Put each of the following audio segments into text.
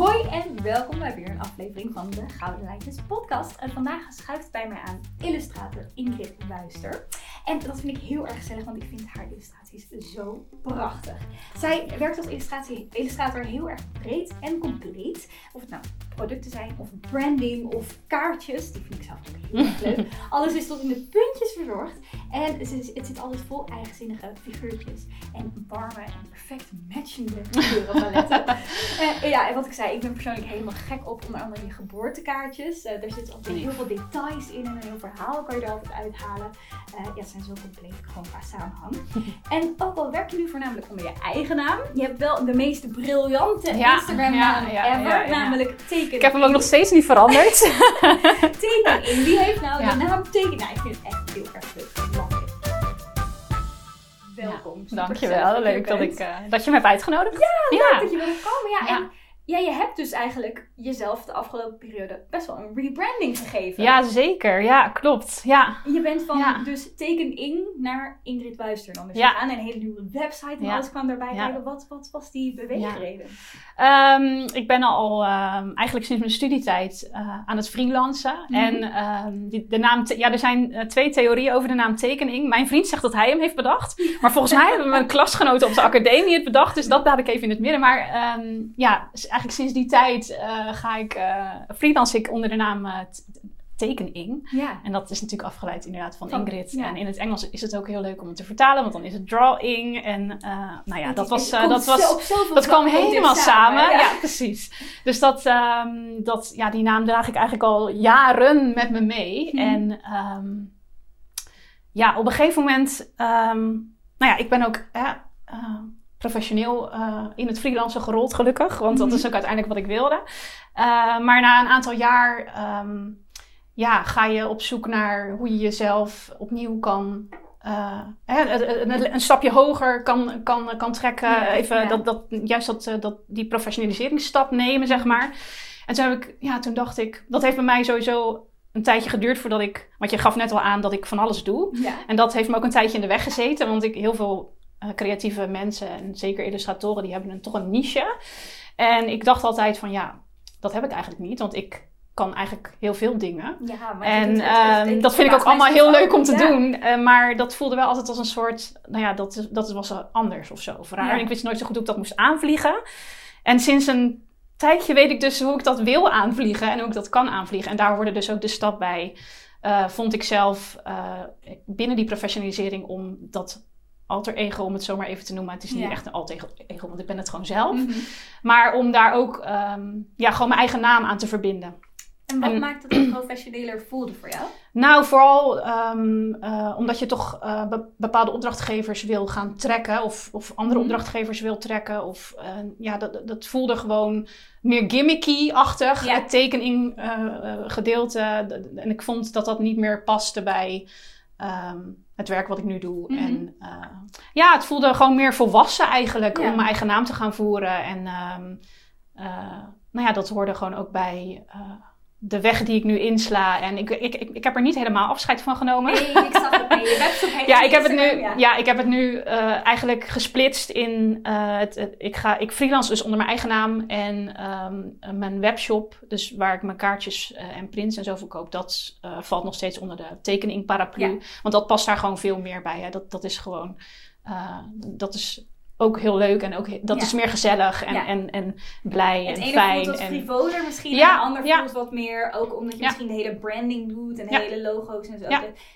Hoi en welkom bij weer een aflevering van de Gouden Lijntjes podcast. En vandaag schuift bij mij aan illustrator Ingrid Wuister. En dat vind ik heel erg gezellig, want ik vind haar illustraties zo prachtig. Zij werkt als illustrator heel erg breed en compleet. Of het nou producten zijn, of branding, of kaartjes. Die vind ik zelf ook heel erg leuk. Alles is tot in de puntjes verzorgd. En het zit, altijd vol eigenzinnige figuurtjes. En warme en perfect matchende kleurenpaletten. uh, ja, en wat ik zei, ik ben persoonlijk helemaal gek op onder andere je geboortekaartjes. Uh, daar zitten altijd heel veel details in en een heel verhaal kan je er altijd uithalen. Uh, ja, zijn zo compleet gewoon qua samenhang. en ook al werk je nu voornamelijk onder je eigen naam, je hebt wel de meest briljante ja, Instagram naam ja, ever, namelijk Teken. Ik heb hem ook nog steeds niet veranderd. Teken Wie heeft nou de naam Teken? Nou, ik vind het echt heel erg leuk. Welkom. Dankjewel. Leuk dat, ik, uh, dat je me hebt uitgenodigd. Ja, leuk dat je wilde komen. Ja, en ja, je hebt dus eigenlijk jezelf de afgelopen periode best wel een rebranding gegeven. Ja, zeker. Ja, klopt. Ja. Je bent van dus teken in naar Ingrid Wuister dan dus ja. aan. Een hele nieuwe website en alles kwam daarbij kijken. Wat, wat was die beweegreden? Um, ik ben al um, eigenlijk sinds mijn studietijd uh, aan het freelancen. Mm -hmm. En um, die, de naam, ja, er zijn uh, twee theorieën over de naam tekening. Mijn vriend zegt dat hij hem heeft bedacht. Maar volgens mij hebben mijn klasgenoten op de academie het bedacht. Dus dat laat ik even in het midden. Maar ja, eigenlijk sinds die tijd uh, ga ik, uh, freelance ik onder de naam uh, tekening. Ja. En dat is natuurlijk afgeleid inderdaad van, Ingrid. En in het Engels is het ook heel leuk om het te vertalen, want dan is het drawing. En nou ja, dat was, dat, was, dat kwam helemaal samen. Ja. ja. precies. Dus dat, um, dat, ja, die naam draag ik eigenlijk al jaren met me mee. Hmm. En um, ja, op een gegeven moment, um, nou ja, ik ben ook professioneel uh, in het freelancen gerold, gelukkig. Want dat is mhm. ook uiteindelijk wat ik wilde. Uh, maar na een aantal jaar um, ja, ga je op zoek naar hoe je jezelf opnieuw kan. Uh, een, een, stapje hoger kan, kan, kan trekken. Ja, Even Dat, dat, juist dat, dat, die professionaliseringsstap nemen, zeg maar. En toen, heb ik, ja, toen dacht ik, dat heeft bij mij sowieso een tijdje geduurd voordat ik. Want je gaf net al aan dat ik van alles doe. Ja. En dat heeft me ook een tijdje in de weg gezeten. Want ik heel veel creatieve mensen en zeker illustratoren, die hebben een, toch een niche. En ik dacht altijd van ja, dat heb ik eigenlijk niet, want ik kan eigenlijk heel veel dingen. Ja, maar en uh, dat vind ik ook allemaal heel leuk om te doen. Uh, maar dat voelde wel altijd als een soort, nou ja, dat, dat was anders of zo. Of raar. Ja. En ik wist nooit zo goed hoe ik dat moest aanvliegen. En sinds een tijdje weet ik dus hoe ik dat wil aanvliegen en hoe ik dat kan aanvliegen. En daar hoorde dus ook de stap bij. Uh, vond ik zelf binnen die professionalisering om dat alter ego, om het zo maar even te noemen. Het is niet echt een alter ego, want ik ben het gewoon zelf. Mhm. Maar om daar ook um, ja, gewoon mijn eigen naam aan te verbinden. En wat maakt het een professioneler voelde voor jou? Nou, vooral um, uh, omdat je toch uh, be bepaalde opdrachtgevers wil gaan trekken. Of, of andere mm. opdrachtgevers wil trekken. Of uh, ja, dat, dat voelde gewoon meer gimmicky-achtig. Ja. Het tekening gedeelte. En ik vond dat dat niet meer paste bij... Um, het werk wat ik nu doe. Mhm. En uh, ja, het voelde gewoon meer volwassen eigenlijk om mijn eigen naam te gaan voeren. En um, uh, nou ja, dat hoorde gewoon ook bij uh, de weg die ik nu insla. En ik, ik, ik, ik, heb er niet helemaal afscheid van genomen. Nee, ik zag het mee. Je webshop ja, ik heb het nu, ja. ja. ik heb het nu uh, eigenlijk gesplitst in... Uh, het, het, ik, ga, ik freelance dus onder mijn eigen naam. En um, mijn webshop, dus waar ik mijn kaartjes uh, en prints en zo verkoop... dat valt nog steeds onder de tekening paraplu. Ja. Want dat past daar gewoon veel meer bij. Hè. Dat, dat is gewoon... dat is ook heel leuk en ook dat ja. is meer gezellig en, ja. en, en blij het en ene fijn. voelt wat en frivoler misschien ja, en ander voelt wat meer, ook omdat je misschien de hele branding doet en de hele logo's en zo.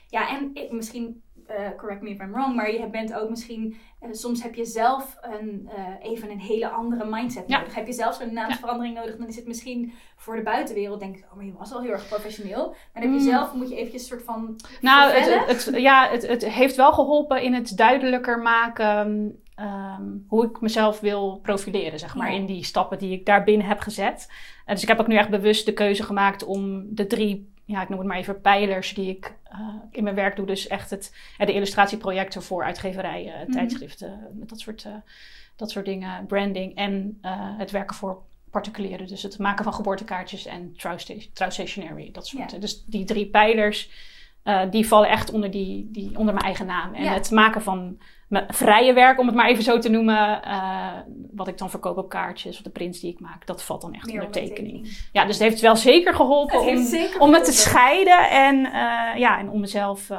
Ja, en ik, misschien, uh, correct me if I'm wrong, maar je bent ook misschien, uh, soms heb je zelf een, uh, even een hele andere mindset nodig. Heb je zelf zo'n naamsverandering nodig, dan is het misschien voor de buitenwereld, denk ik, oh maar je was al heel erg professioneel. Maar dan heb je mm. zelf, moet je eventjes een soort van Nou, het, het, ja, het, het heeft wel geholpen in het duidelijker maken um, hoe ik mezelf wil profileren, zeg maar, ja. in die stappen die ik daarbinnen heb gezet. Dus ik heb ook nu echt bewust de keuze gemaakt om de drie, ja, ik noem het maar even pijlers die ik uh, in mijn werk doe. Dus echt het, de illustratieprojecten voor uitgeverijen, -hmm. tijdschriften, met dat soort, dat soort dingen, branding en het werken voor particulieren. Dus het maken van geboortekaartjes en trouw, stationery, dat soort. Ja. Dus die drie pijlers eh, die vallen echt onder, die, die, onder mijn eigen naam. En Ja. het maken van mijn vrije werk, om het maar even zo te noemen, eh, wat ik dan verkoop op kaartjes, of de prints die ik maak, dat valt dan echt Meer onder tekening. Ja, dus het heeft wel zeker geholpen Het om, zeker om het te scheiden en, eh, ja, en om mezelf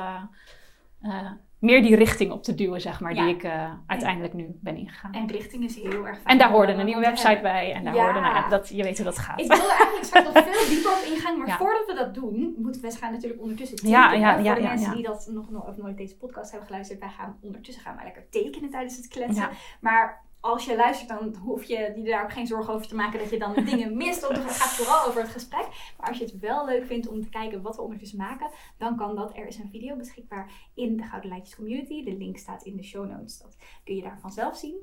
meer die richting op te duwen, zeg maar, Ja. die ik eh, uiteindelijk nu ben ingegaan. En richting is heel erg fijn. En daar hoorde een nieuwe website hebben. bij. En daar Ja. hoorde, nou ja, dat, je weet hoe dat gaat. Ik wil er eigenlijk straks nog veel dieper op ingaan, maar Ja. voordat we dat doen, moeten we gaan natuurlijk ondertussen Ja, tekenen. ja, Voor ja, de ja, mensen ja. die dat nog, nooit deze podcast hebben geluisterd, wij gaan ondertussen gaan wij lekker tekenen tijdens het kletsen. Ja. Maar als je luistert, dan hoef je je daar ook geen zorgen over te maken dat je dan dingen mist. Want het gaat vooral over het gesprek. Maar als je het wel leuk vindt om te kijken wat we ondertussen maken, dan kan dat. Er is een video beschikbaar in de Gouden Lijntjes Community. De link staat in de show notes. Dat kun je daar vanzelf zien.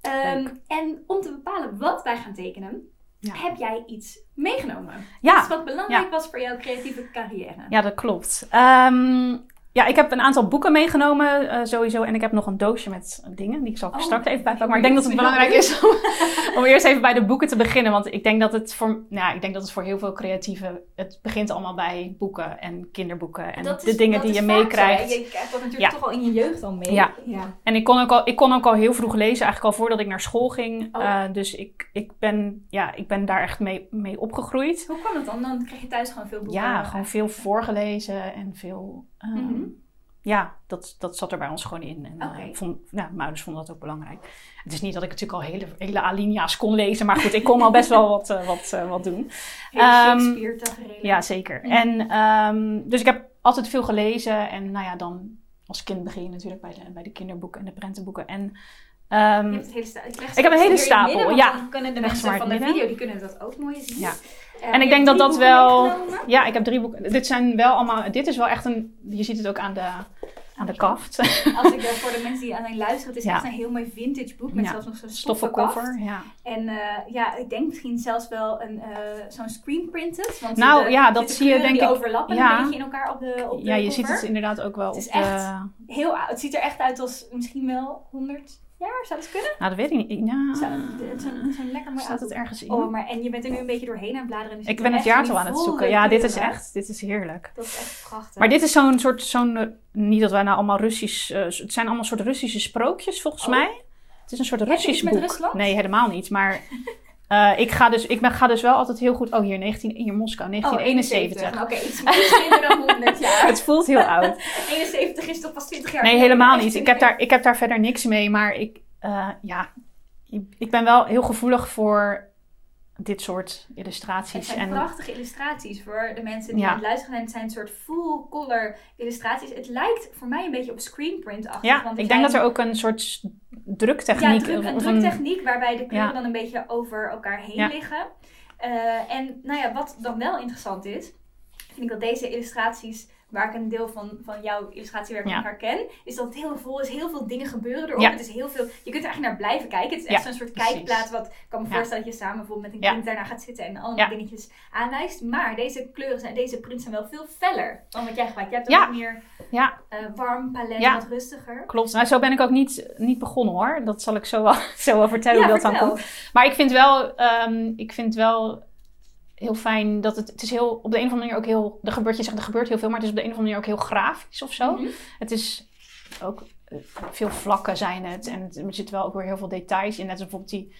Ehm, en om te bepalen wat wij gaan tekenen, Ja. heb jij iets meegenomen? Ja. Iets wat belangrijk was voor jouw creatieve carrière. Ja, dat klopt. Ehm, ja, ik heb een aantal boeken meegenomen eh, sowieso. En ik heb nog een doosje met dingen. Die ik zal ik Oh, straks even bijpakken. Maar ik denk dat het belangrijk is om, om eerst even bij de boeken te beginnen. Want ik denk dat het voor, nou, ik denk dat het voor heel veel creatieven... Het begint allemaal bij boeken en kinderboeken. En Dat de is- dingen die je meekrijgt. Je krijgt dat natuurlijk Ja. toch al in je jeugd al mee. Ja. ja. En ik kon, ook al, ik kon ook al heel vroeg lezen, eigenlijk al voordat ik naar school ging. Oh. Eh, dus ik, ik, ben, ja, ik ben daar echt mee, mee opgegroeid. Hoe kwam dat dan? Dan krijg je thuis gewoon veel boeken. Ja, gewoon veel voorgelezen en veel. Ehm, Mhm. Ja, dat, dat zat er bij ons gewoon in. En eh, Oké. ik vond, ja, mijn ouders vonden dat ook belangrijk. Het is niet dat ik natuurlijk al hele, hele alinea's kon lezen, maar goed, ik kon al best wel wat, eh, wat, eh, wat doen. Ehm. Ja, zeker. Mhm. En, ehm, dus ik heb altijd veel gelezen. En nou ja, dan als kind begin je natuurlijk bij de, bij de kinderboeken en de prentenboeken. En ehm, sta- ik, heb een hele stapel, midden, ja. Dan kunnen de mensen van de video die kunnen dat ook mooi zien. Ja. En ik denk dat dat wel- ja, ik heb drie boeken. Dit zijn wel allemaal. Dit is wel echt een. Je ziet het ook aan de, aan de kaft. Als ik eh, voor de mensen die alleen luisteren, het is Ja. echt een heel mooi vintage boek met Ja. zelfs nog zo'n Stoffen cover. Ja. En eh, ja, ik denk misschien zelfs wel een, eh, zo'n screen printed. Want Nou, de- ja, de dat zie je, denk die ik- overlappen ja. een beetje in elkaar op de, op de ja, je ziet het inderdaad ook wel Het is op de. echt- Heel oud. Het ziet er echt uit als misschien wel 100 jaar. Zou dat kunnen? Nou, dat weet ik niet. Nou, Zo'n zo'n lekker mooi staat het ergens in? Oh, maar en je bent er nu een beetje doorheen aan het bladeren. Dus ik ben het jaartal aan het zoeken. Ja, dit is echt. Dit is heerlijk. Dat is echt prachtig. Maar dit is zo'n soort. Zo'n, eh, niet dat wij nou allemaal Russisch. eh, het zijn allemaal soort Russische sprookjes volgens Oh. mij. Het is een soort Russisch boek. Rusland? Nee, helemaal niet. Maar eh, ik, ga dus, ik ben, ga dus wel altijd heel goed. Oh, hier 19, hier Moskou, Oh, 1971. Oké, iets iets minder dan 100 jaar. Het voelt heel oud. 71 is toch pas 20 jaar Nee, helemaal niet. Ik heb, daar, ik heb daar verder niks mee. Maar ik, eh, ja, ik ben wel heel gevoelig voor dit soort Het illustraties. zijn En prachtige illustraties voor de mensen die Ja. aan het luisteren zijn. Het zijn een soort full color illustraties. Het lijkt voor mij een beetje op screenprint-achtig. ja, want ik denk dat er ook een soort druktechniek... Ja, druk, een druktechniek waarbij de kleuren Ja. dan een beetje over elkaar heen liggen. Eh, en nou ja, wat dan wel interessant is, vind ik dat deze illustraties, waar ik een deel van, van jouw illustratiewerk Ja. herken, is dat het heel vol is. Heel veel dingen gebeuren erop. Ja. Het is heel veel, je kunt er eigenlijk naar blijven kijken. Het is echt Ja, zo'n soort precies. kijkplaat wat ik kan me voorstellen dat je samen bijvoorbeeld met een kind daarna gaat zitten en allemaal dingetjes aanwijst. Maar deze kleuren zijn, deze prints zijn wel veel feller dan wat jij gebruikt. Je hebt ook wat meer Ja, eh, warm palet, wat rustiger. klopt. Nou, zo ben ik ook niet, niet begonnen hoor. Dat zal ik zo wel, zo wel vertellen hoe dat dan komt. Maar ik vind wel, ehm, ik vind wel heel fijn dat het, het is heel, op de een of andere manier ook heel, er gebeurt, je zegt er gebeurt heel veel, maar het is op de een of andere manier ook heel grafisch of zo. Mhm. Het is ook, eh, veel vlakken zijn het en er zit wel ook weer heel veel details in. Net als bijvoorbeeld die,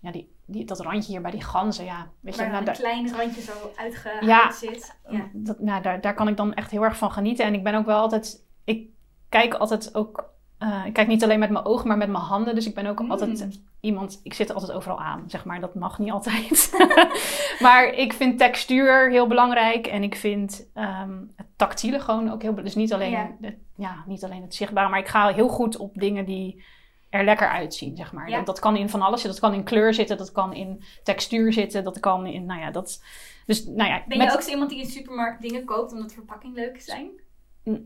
ja, die, die, dat randje hier bij die ganzen, ja. Weet je, nou, daar, een klein randje zo uitgehaald Ja. zit. Ja. dat, nou, daar, daar kan ik dan echt heel erg van genieten. En ik ben ook wel altijd, ik kijk altijd ook, eh, ik kijk niet alleen met mijn ogen, maar met mijn handen. Dus ik ben ook Mm. altijd iemand, ik zit altijd overal aan, zeg maar. Dat mag niet altijd. maar ik vind textuur heel belangrijk en ik vind ehm, het tactiele gewoon ook heel Dus niet alleen, Ja. Het, ja, niet alleen het zichtbare, maar ik ga heel goed op dingen die er lekker uitzien, zeg maar. Ja. Dat, dat kan in van alles zitten. Dat kan in kleur zitten, dat kan in textuur zitten, dat kan in, nou ja, dat... Dus, nou ja, Ben met- je ook zo iemand die in de supermarkt dingen koopt omdat de verpakking leuk zijn?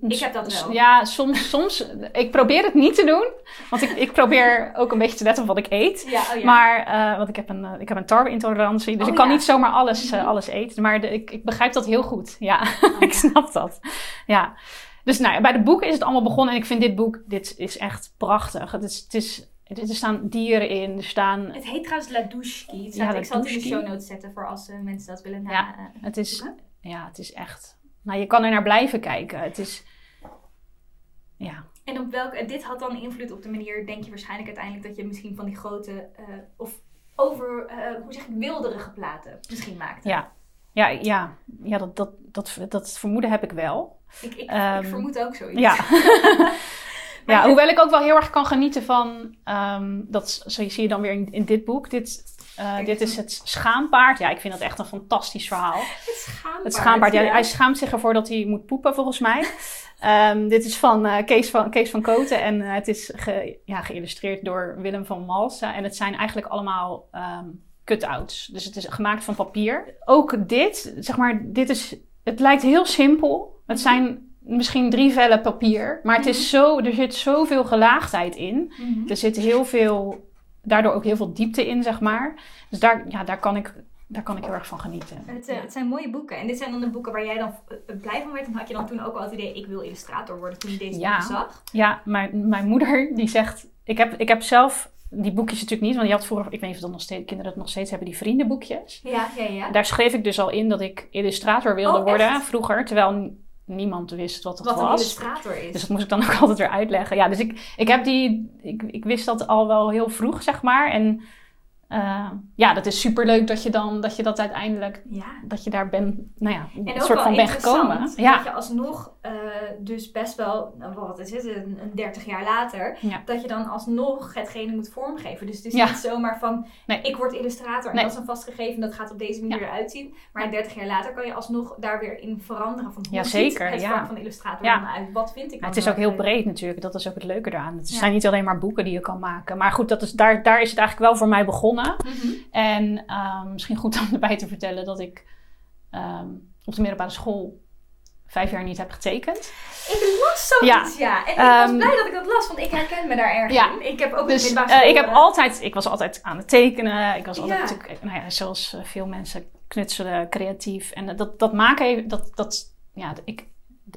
Ik heb dat wel. Ja, soms, soms. Ik probeer het niet te doen. Want ik, ik probeer ook een beetje te letten op wat ik eet. Ja, oh ja. Maar, eh, want ik heb een, eh, ik heb een tarweintolerantie. Dus Oh ik kan ja. niet zomaar alles, eh, Mhm. alles eten. Maar de, ik, ik begrijp dat heel goed. Ja, Oh ik snap dat. Ja. Dus nou bij de boeken is het allemaal begonnen. En ik vind dit boek, dit is echt prachtig. Het is, het is, er staan dieren in. Er staan... Het heet trouwens La Douchki. Het Ja, ik zal het in de Ladouchki. show notes zetten voor als mensen dat willen na... Ja, Het is, ja, het is echt nou, je kan er naar blijven kijken. Het is, ja. En op welke, dit had dan invloed op de manier, denk je waarschijnlijk uiteindelijk, dat je misschien van die grote, uh, of over, uh, hoe zeg ik, wilderige platen misschien maakte? Ja, ja, ja, ja dat, dat, dat, dat vermoeden heb ik wel. Ik, ik, um, ik vermoed ook zoiets. Ja. ja, hoewel ik ook wel heel erg kan genieten van, um, dat zo zie je dan weer in, in dit boek, dit uh, dit is het schaampaard. Ja, ik vind dat echt een fantastisch verhaal. Het schaambaard. Het schaambaard. Ja, hij schaamt zich ervoor dat hij moet poepen, volgens mij. um, dit is van, uh, Kees van Kees van Koten en uh, het is ge, ja, geïllustreerd door Willem van Malsen. En het zijn eigenlijk allemaal um, cut-outs. Dus het is gemaakt van papier. Ook dit, zeg maar, dit is... Het lijkt heel simpel. Het zijn misschien drie vellen papier. Maar het is zo, er zit zoveel gelaagdheid in. Mm -hmm. Er zit heel veel daardoor ook heel veel diepte in, zeg maar. Dus daar, ja, daar, kan, ik, daar kan ik heel erg van genieten. Het, uh, het zijn mooie boeken. En dit zijn dan de boeken waar jij dan blij van werd. En had je dan toen ook al het idee, ik wil illustrator worden toen je deze ja. boeken zag? Ja, mijn, mijn moeder die zegt... Ik heb, ik heb zelf die boekjes natuurlijk niet, want je had vroeger, ik weet niet of dat nog steeds, kinderen het nog steeds hebben, die vriendenboekjes. Ja, ja, ja. Daar schreef ik dus al in dat ik illustrator wilde oh, worden vroeger, terwijl niemand wist wat wat was. een illustrator is. Dus dat moest ik dan ook altijd weer uitleggen. Ja, dus ik, ik heb die, ik, ik wist dat al wel heel vroeg, zeg maar. En uh, ja, dat is super leuk dat je dan dat je dat uiteindelijk ja. dat je daar bent, nou ja, en een soort van bent gekomen. Dat Ja. je alsnog, uh, dus best wel, nou, wat is het, een, een 30 jaar later, Ja. dat je dan alsnog hetgene moet vormgeven. Dus het is Ja. niet zomaar van, Nee. ik word illustrator en Nee. dat is een vastgegeven, dat gaat op deze manier eruit zien. Maar 30 jaar later kan je alsnog daar weer in veranderen van, hoe zeker, het vak van illustrator Ja. dan uit? Wat vind ik dan het is ook heel breed natuurlijk. Dat is ook het leuke eraan. Het zijn niet alleen maar boeken die je kan maken. Maar goed, dat is, daar, daar is het eigenlijk wel voor mij begonnen. Mhm. En ehm, misschien goed om erbij te vertellen dat ik ehm, op de middelbare school vijf jaar niet heb getekend. Ik las zoiets, ja. En ik was Ehm, blij dat ik dat las, want ik herken me daar erg Ja. in. Ik heb ook Dus eh, ik heb eh, altijd, ik was altijd aan het tekenen. Ik was altijd Ja. natuurlijk, nou ja, zoals eh, veel mensen knutselen, creatief. En eh, dat, dat maken, even- dat, dat, ja, ik,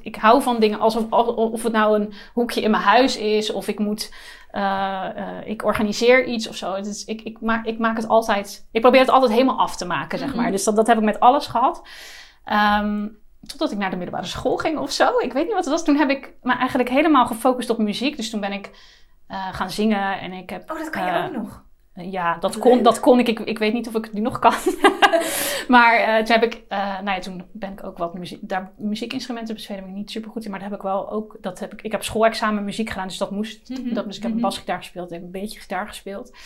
ik hou van dingen alsof of, of het nou een hoekje in mijn huis is of ik moet, eh, eh, ik organiseer iets of zo. Is, ik, ik, maak, ik maak het altijd, ik probeer het altijd helemaal af te maken, zeg maar. Mhm. Dus dat, dat heb ik met alles gehad. Ehm, totdat ik naar de middelbare school ging of zo. Ik weet niet wat het was. Toen heb ik me eigenlijk helemaal gefocust op muziek. Dus toen ben ik eh, gaan zingen en ik heb... Oh, dat kan je ook nog. ja, dat Leuk. kon, dat kon ik. ik. Ik weet niet of ik het nu nog kan. maar eh, toen heb ik, eh, nou ja, toen ben ik ook wat muziek, daar muziekinstrumenten bespelen ben ik niet super goed in, maar dat heb ik wel ook. Dat heb ik, ik heb schoolexamen muziek gedaan, dus dat moest. Mhm, Dat, dus ik heb mhm. basgitaar gespeeld, ik heb een beetje gitaar gespeeld.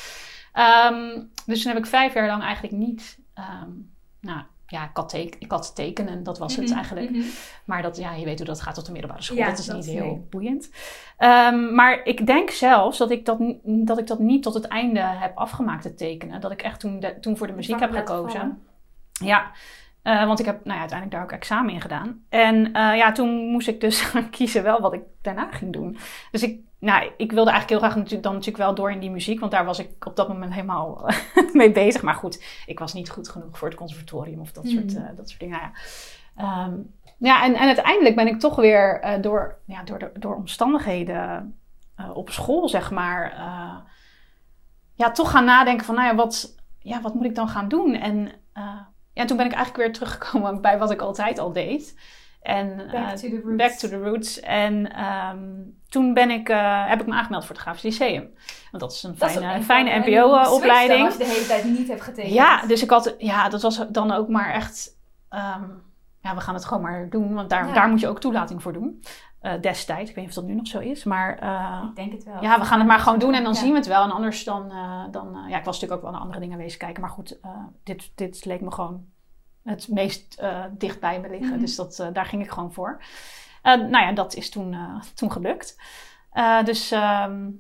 Ehm, dus toen heb ik vijf jaar lang eigenlijk niet. ehm, nou ja, ik had, teken, ik had tekenen en dat was het Mhm, eigenlijk. mhm. Maar dat, ja, je weet hoe dat gaat tot de middelbare school. Ja, dat is dat niet heel boeiend. Ehm, maar ik denk zelfs dat ik dat, dat ik dat niet tot het einde heb afgemaakt, het tekenen. Dat ik echt toen, de- toen voor de muziek heb gekozen. vallen. Ja, Eh, want ik heb nou ja, uiteindelijk daar ook examen in gedaan. En eh, ja, toen moest ik dus kiezen wel wat ik daarna ging doen. Dus ik, nou, ik wilde eigenlijk heel graag natuurlijk, dan natuurlijk wel door in die muziek. Want daar was ik op dat moment helemaal mee bezig. Maar goed, ik was niet goed genoeg voor het conservatorium of dat, Mm. soort, eh, dat soort dingen. Nou ja, Ehm, ja en, en uiteindelijk ben ik toch weer eh, door, ja, door, de, door omstandigheden eh, op school, zeg maar, eh, ja, toch gaan nadenken van, nou ja, wat, ja, wat moet ik dan gaan doen? En eh, ja, toen ben ik eigenlijk weer teruggekomen bij wat ik altijd al deed. En, Back eh, to the roots. Back to the roots. En ehm, toen ben ik, eh, heb ik me aangemeld voor het Grafisch Lyceum. Want dat is een Dat fijne, een fijne mbo-opleiding. switch dan Als je de hele tijd niet hebt getekend. Ja, dus ik had, ja, dat was dan ook maar echt, ehm, ja, we gaan het gewoon maar doen, want daar, Ja. daar moet je ook toelating voor doen. Eh, destijds, ik weet niet of dat nu nog zo is, maar eh, Ik denk het wel. ja, we gaan het maar gewoon doen en dan Ja. zien we het wel. En anders dan, eh, dan eh, ja, ik was natuurlijk ook wel naar andere dingen wezen kijken, maar goed, eh, dit, dit leek me gewoon het meest eh, dicht bij me liggen, Mhm. dus dat, eh, daar ging ik gewoon voor. Nou ja, dat is toen, eh, toen gelukt. Dus ehm,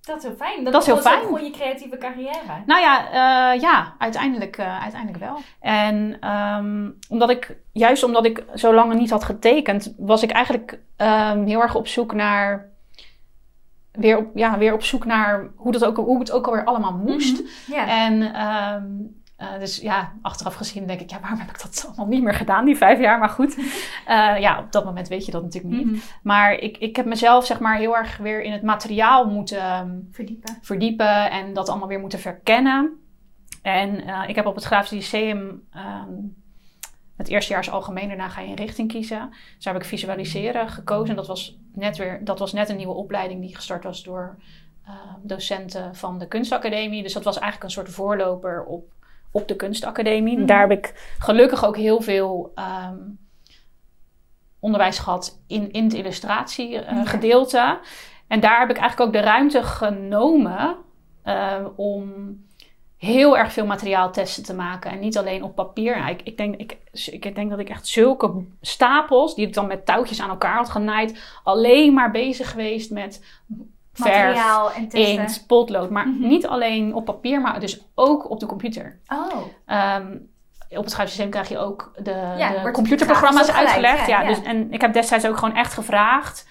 Dat is heel fijn. Dat is heel was fijn. gewoon je creatieve carrière. Nou ja, ja uiteindelijk, uiteindelijk wel. En ehm, omdat ik, juist omdat ik zo lang niet had getekend, was ik eigenlijk ehm, heel erg op zoek naar. Weer op, ja, weer op zoek naar hoe, dat ook, hoe het ook alweer allemaal moest. Ja. En eh, dus ja, achteraf gezien denk ik, ja, waarom heb ik dat allemaal niet meer gedaan, die vijf jaar? Maar goed, Eh, ja, op dat moment weet je dat natuurlijk niet. Mhm. Maar ik, ik heb mezelf zeg maar heel erg weer in het materiaal moeten ehm, Verdiepen. verdiepen en dat allemaal weer moeten verkennen. En eh, ik heb op het Grafisch Lyceum, ehm, het eerste jaar is algemeen, daarna ga je een richting kiezen. Dus daar heb ik visualiseren gekozen. En dat was net weer, dat was net een nieuwe opleiding die gestart was door uh, docenten van de kunstacademie. Dus dat was eigenlijk een soort voorloper op, op de kunstacademie. Mhm. Daar heb ik gelukkig ook heel veel ehm, onderwijs gehad in, in het illustratiegedeelte. Ja. En daar heb ik eigenlijk ook de ruimte genomen uh, om heel erg veel materiaaltesten te maken. En niet alleen op papier. Ja, ik, ik, denk, ik, ik denk dat ik echt zulke stapels, die ik dan met touwtjes aan elkaar had genaaid, alleen maar bezig geweest met Materiaal verf, en testen. inkt, potlood. Maar Mhm. niet alleen op papier, maar dus ook op de computer. Oh, Ehm, op het schrijfsysteem krijg je ook de, Ja, de computerprogramma's uitgelegd. ja, Ja, ja. Dus, en ik heb destijds ook gewoon echt gevraagd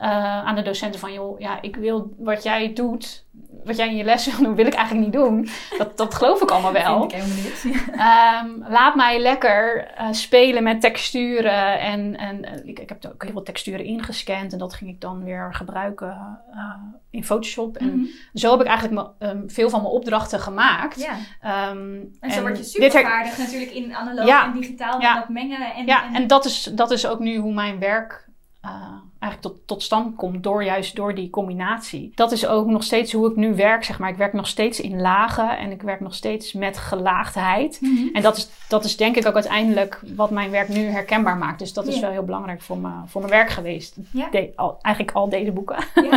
eh, aan de docenten van... joh, ja, ik wil wat jij doet, wat jij in je les wil doen, wil ik eigenlijk niet doen. Dat, dat geloof ik allemaal wel. vind ik helemaal niks. Ehm, laat mij lekker eh, spelen met texturen. En, en eh, ik, ik heb ook heel veel texturen ingescand. En dat ging ik dan weer gebruiken in Photoshop. En Mhm. zo heb ik eigenlijk ehm, veel van mijn opdrachten gemaakt. Ja. Ehm, En zo word je dit super her- vaardig natuurlijk in analoog Ja. en digitaal. Dat mengen. En, Ja, en, en dat is, dat is ook nu hoe mijn werk eh, eigenlijk tot, tot stand komt. Door juist door die combinatie. Dat is ook nog steeds hoe ik nu werk, zeg maar. Ik werk nog steeds in lagen. En ik werk nog steeds met gelaagdheid. Mhm. En dat is, dat is denk ik ook uiteindelijk wat mijn werk nu herkenbaar maakt. Dus dat is wel heel belangrijk voor, me, voor mijn werk geweest. De- al, eigenlijk al deze boeken.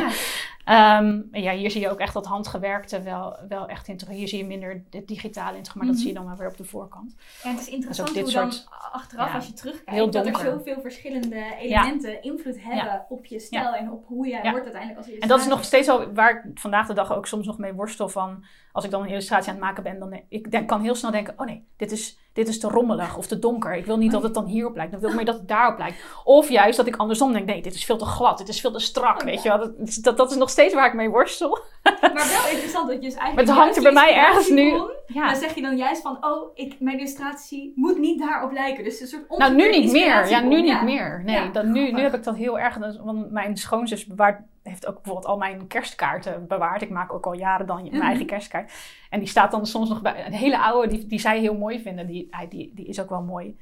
Ehm, ja, hier zie je ook echt dat handgewerkte wel, wel echt in terug. Hier zie je minder het digitale in terug, maar Mhm. dat zie je dan wel weer op de voorkant. Ja, het is interessant dit hoe soort- dan achteraf, ja, als je terugkijkt, dat er zoveel verschillende elementen invloed hebben op je stijl en op hoe jij wordt uiteindelijk als En dat is illustrator. nog steeds al waar ik vandaag de dag ook soms nog mee worstel van... Als ik dan een illustratie aan het maken ben, dan ik denk, kan heel snel denken... Oh nee, dit is, dit is te rommelig of te donker. Ik wil niet dat het dan hierop lijkt. Ik wil meer dat het daarop lijkt. Of juist dat ik andersom denk, nee, dit is veel te glad. Dit is veel te strak, Oh, weet ja. je wel. Dat, dat, dat is nog steeds waar ik mee worstel. Maar wel interessant dat je dus eigenlijk Maar het hangt er bij mij ergens nu... Ja. Dan zeg je dan juist van, oh, ik, mijn illustratie moet niet daarop lijken. Dus een soort Nou, nu niet meer. Ja, nu niet ja. meer. Nee, Ja, dan nu, nu heb ik dat heel erg. Want mijn schoonzus bewaart, heeft ook bijvoorbeeld al mijn kerstkaarten bewaard. Ik maak ook al jaren dan mijn Mhm. eigen kerstkaart. En die staat dan soms nog bij. Een hele oude, die, die zij heel mooi vinden. Die, hij- die, die is ook wel mooi.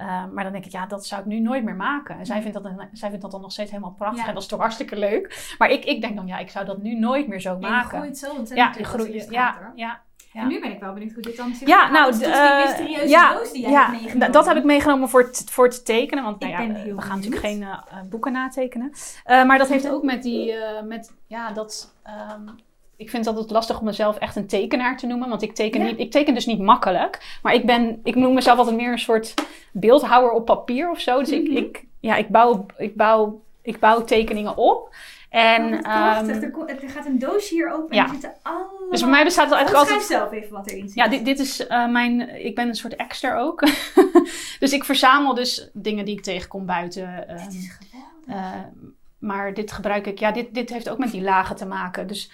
Uh, maar dan denk ik, ja, dat zou ik nu nooit meer maken. En zij vindt dat, dan- zij vindt dat dan nog steeds helemaal prachtig. Ja. En dat is toch hartstikke leuk. Maar ik, ik denk dan, ja, ik zou dat nu nooit meer zo En je maken. groeit zo ontzettend Ja, je groeit. Ja, ja, ja. En nu ben ik wel benieuwd hoe dit dan zit. Ja, nou, die eh, mysterieuze ja, doos die jij ja, hebt meegenomen. dat heb ik meegenomen voor het, voor het tekenen. Want nou ja, ben we gaan benieuwd. natuurlijk geen eh, eh, boeken natekenen. Eh, maar dat heeft ook met die, eh, met, ja, dat... ehm, ik vind het altijd lastig om mezelf echt een tekenaar te noemen. Want ik teken, Ja. niet, ik teken dus niet makkelijk. Maar ik, ben, ik noem mezelf altijd meer een soort beeldhouwer op papier of zo. Dus ik, Mhm. ik, ja, ik, bouw, ik, bouw, ik bouw tekeningen op. En, Oh, wat prachtig. ehm, er, er gaat een doosje hier open en ja. er zitten allemaal... dus bij mij bestaat het eigenlijk Schrijf altijd... zelf even wat erin zit. Ja, dit, dit is eh, mijn. Ik ben een soort extra ook. dus ik verzamel dus dingen die ik tegenkom buiten. ehm, Dit is geweldig. eh, maar dit gebruik ik. Ja, dit, dit heeft ook met die lagen te maken. Dus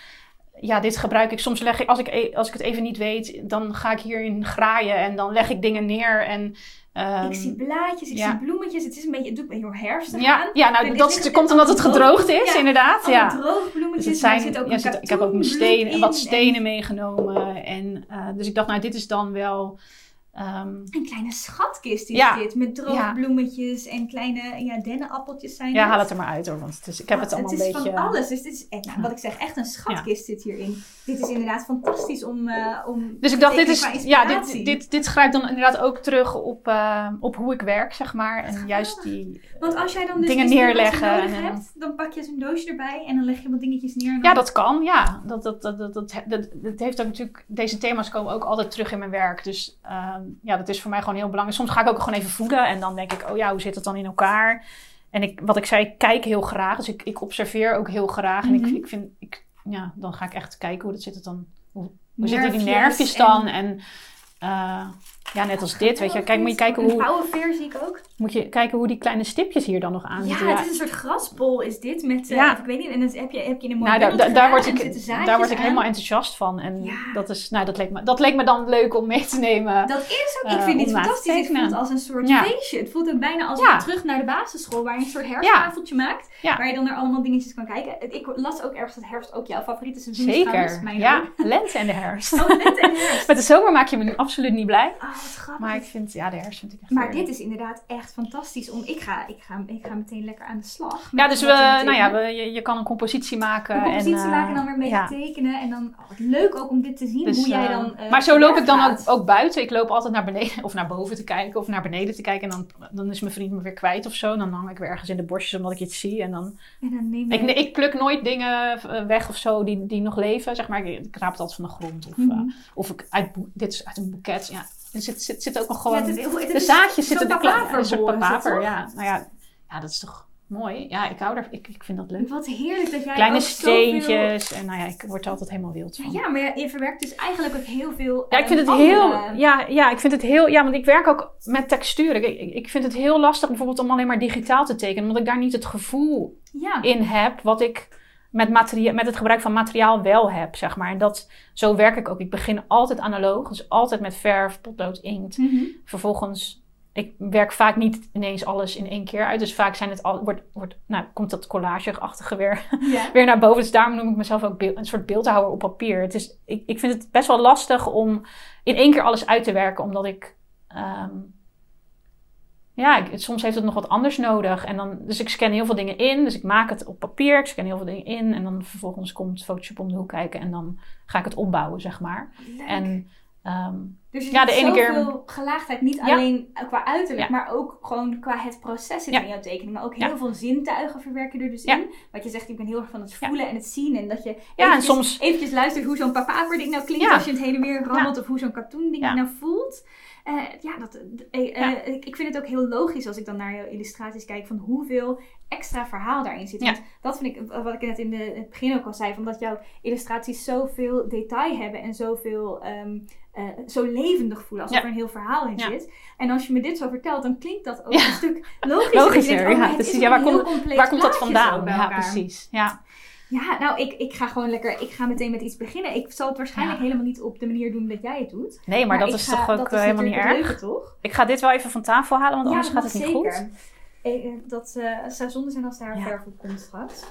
ja, dit gebruik ik. Soms leg ik als, ik, e- als ik het even niet weet, dan ga ik hierin graaien en dan leg ik dingen neer. En, ehm, ik zie blaadjes, ik ja. zie bloemetjes. Het is een beetje, het doet me heel herfstig ja, aan. ja, nou, dat komt omdat het gedroogd droog. is, Ja, inderdaad. Ja. Dus bloemetjes. het zijn, zit ook zit- ik heb ook mijn stenen, wat en- stenen meegenomen. En, eh, dus ik dacht, nou, dit is dan wel. Ehm, Een kleine schatkist is Ja. dit. Met droge Ja. bloemetjes en kleine ja, dennenappeltjes zijn ja, het. haal het er maar uit hoor. Want het is, ik heb het allemaal is een beetje. van alles. Dus dit is, echt, nou, wat ik zeg, echt een schatkist zit hierin. Dit is inderdaad fantastisch om, eh om Dus ik dacht, dit is, ja, dit, dit, dit grijpt dan inderdaad ook terug op, eh, op hoe ik werk, zeg maar. En juist die. Want als jij dan dus dingen neerleggen nodig en- hebt, dan pak je zo'n doosje erbij en dan leg je wat dingetjes neer. en Ja, dat kan, ja. Dat, dat, dat, dat, dat, dat, heeft ook natuurlijk. Deze thema's komen ook altijd terug in mijn werk. Dus ehm, ja, dat is voor mij gewoon heel belangrijk. Soms ga ik ook gewoon even voelen en dan denk ik, oh ja, hoe zit het dan in elkaar? En ik, wat ik zei, ik kijk heel graag. Dus ik, ik observeer ook heel graag. En Mhm. ik, ik vind, ik, ja, dan ga ik echt kijken hoe dat zit het dan. Hoe, hoe zitten die Nerfjes nerfjes dan? En, eh, ja, net als dit, weet je. Kijk, moet je kijken Een hoe. oude veer zie ik ook. moet je kijken hoe die kleine stipjes hier dan nog aan Ja, zitten. het is een soort grasbol is dit met, eh, Ja. ik weet niet, en dan heb je, heb je een mooi Nou, daar, daar, word ik, daar word ik helemaal enthousiast van. En Ja. dat, is, nou, dat, leek me, dat leek me dan leuk om mee te nemen. Dat is ook, eh, ik vind dit om na te fantastisch. Het voelt als een soort Ja. feestje. Het voelt ook bijna als Ja. terug naar de basisschool, waar je een soort herfstafeltje maakt. Ja. Waar je dan naar allemaal dingetjes kan kijken. Het- Ik las ook ergens dat herfst ook jouw favoriete seizoen is. Zeker. Mijn Ja, lente en de herfst. Oh, lente en herfst. Met de zomer maak je me nu absoluut niet blij. Wat grappig. Maar ik vind, ja, de herfst vind ik echt Maar heerlijk. dit is inderdaad echt fantastisch. Om, ik, ga, ik, ga, ik ga meteen lekker aan de slag. Ja, dus we, nou ja, we, je, je kan een compositie maken. een compositie en, eh, maken en dan weer ja. tekenen. En dan, oh, leuk ook om dit te zien, Dus, hoe jij eh, dan eh, maar zo loop ik dan ook, buiten. Ik loop altijd naar beneden of naar boven te kijken of naar beneden te kijken. En dan, dan is mijn vriend me weer kwijt of zo. Dan hang ik weer ergens in de bosjes omdat ik iets zie. En dan, En dan neem ik, ik pluk nooit dingen weg of zo die, die nog leven. Zeg maar. Ik, raap het altijd van de grond. Of, Mhm. of ik uit, dit is uit een boeket. Ja, er zit, zit, zit ook nog gewoon... Het het de zaadjes zitten er klaar. Een soort het, papaver, ja. Nou ja, ja, dat is toch mooi. Ja, ik hou ik, ik vind dat leuk. Wat heerlijk dat jij Kleine zoveel... steentjes. En nou ja, ik word er altijd helemaal wild van. Ja, maar je, verwerkt dus eigenlijk ook heel veel Ja, ik vind het heel. Ja, ja, ik vind het heel. Ja, want ik werk ook met texturen. Ik, ik, ik vind het heel lastig bijvoorbeeld om alleen maar digitaal te tekenen, omdat ik daar niet het gevoel Ja. in heb wat ik met, materia- met het gebruik van materiaal wel heb, zeg maar. En dat, zo werk ik ook. Ik begin altijd analoog, dus altijd met verf, potlood, inkt. Mhm. Vervolgens, ik werk vaak niet ineens alles in één keer uit. Dus vaak zijn het al, wordt, wordt, nou, komt dat collageachtige weer weer naar boven. Dus daarom noem ik mezelf ook een soort beeldhouwer op papier. Het is, ik, ik vind het best wel lastig om in één keer alles uit te werken, omdat ik. ehm, ja, ik, soms heeft het nog wat anders nodig. En dan, dus ik scan heel veel dingen in. Dus ik maak het op papier. Ik scan heel veel dingen in. En dan vervolgens komt Photoshop om de hoek kijken. En dan ga ik het opbouwen, zeg maar. Leuk. En ehm, dus je ja, de ene keer- gelaagdheid, niet Ja. alleen qua uiterlijk, Ja. maar ook gewoon qua het proces zit Ja. in jouw tekening. Maar ook heel veel zintuigen verwerken er dus in. Wat je zegt, ik ben heel erg van het voelen en het zien. En dat je Ja, en eventjes, soms- eventjes luistert hoe zo'n papaverding nou klinkt als je het heen en weer rammelt. Of hoe zo'n katoen ding nou voelt. Eh, ja, dat, Ja. ik, ik vind het ook heel logisch als ik dan naar jouw illustraties kijk van hoeveel extra verhaal daarin zit. Ja. Want dat vind ik, wat ik net in de, het begin ook al zei, van dat jouw illustraties zoveel detail hebben en zoveel eh, zo levendig voelen, alsof Ja. er een heel verhaal in zit. En als je me dit zo vertelt, dan klinkt dat ook een stuk logischer. Logischer, denkt, oh, ja, precies. waar komt- waar komt dat vandaan? Ja, precies. Ja. Ja, nou, ik, ik ga gewoon lekker, ik ga meteen met iets beginnen. Ik zal het waarschijnlijk Ja. helemaal niet op de manier doen dat jij het doet. Nee, maar, dat is ga- toch ook eh, is helemaal niet erg. leuke, toch? Ik ga dit wel even van tafel halen, want anders gaat het niet zeker. goed. Eh, dat eh, zou zonde zijn als daar Ja. verf op komt straks.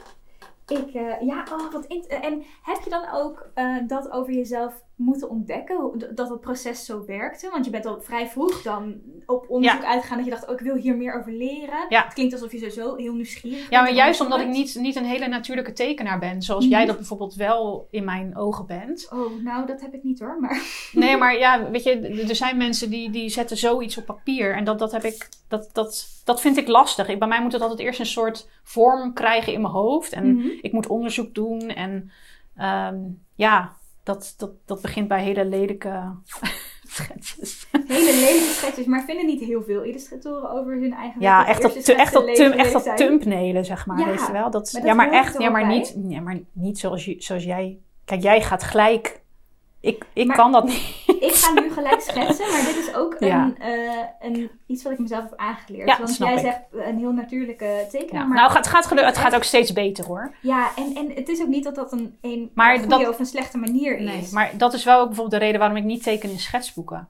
Ik, ja, oh, wat en heb je dan ook dat over jezelf moeten ontdekken? Dat het proces zo werkte? Want je bent al vrij vroeg dan op onderzoek uitgegaan dat je dacht, oh, ik wil hier meer over leren. Ja. Het klinkt alsof je sowieso heel nieuwsgierig bent. Ja, maar juist omdat ik niet, niet een hele natuurlijke tekenaar ben, zoals Mhm. jij dat bijvoorbeeld wel in mijn ogen bent. bent. Oh, nou, dat heb ik niet hoor. Maar Nee, maar ja, weet je, er zijn mensen die, die zetten zoiets op papier. En dat, dat heb ik, dat, dat, dat vind ik lastig. Ik, bij mij moet het altijd eerst een soort vorm krijgen in mijn hoofd. En Mhm. ik moet onderzoek doen. En ehm, ja, dat, dat, dat begint bij hele lelijke schetsjes. hele lelijke schetsjes. Maar vinden niet heel veel illustratoren over hun eigen Ja, echt tu- echt schetsen tum, echt thumbnailen, zeg maar. Ja, weet je wel? Dat, maar dat ja, maar echt, ja, maar bij. niet, ja, maar niet zoals, je- zoals jij. Kijk, jij gaat gelijk. Ik, ik Maar- kan dat niet. Ik ga nu gelijk schetsen, maar dit is ook Ja. een, eh, een, iets wat ik mezelf heb aangeleerd. Ja, Want jij ik. zegt een heel natuurlijke tekenaar. Ja. Maar, Nou, het gaat, gelu- het gaat ook steeds beter hoor. ja, en, en het is ook niet dat dat een, een Maar goede dat- of een slechte manier is. Nee, maar dat is wel ook bijvoorbeeld de reden waarom ik niet teken in schetsboeken.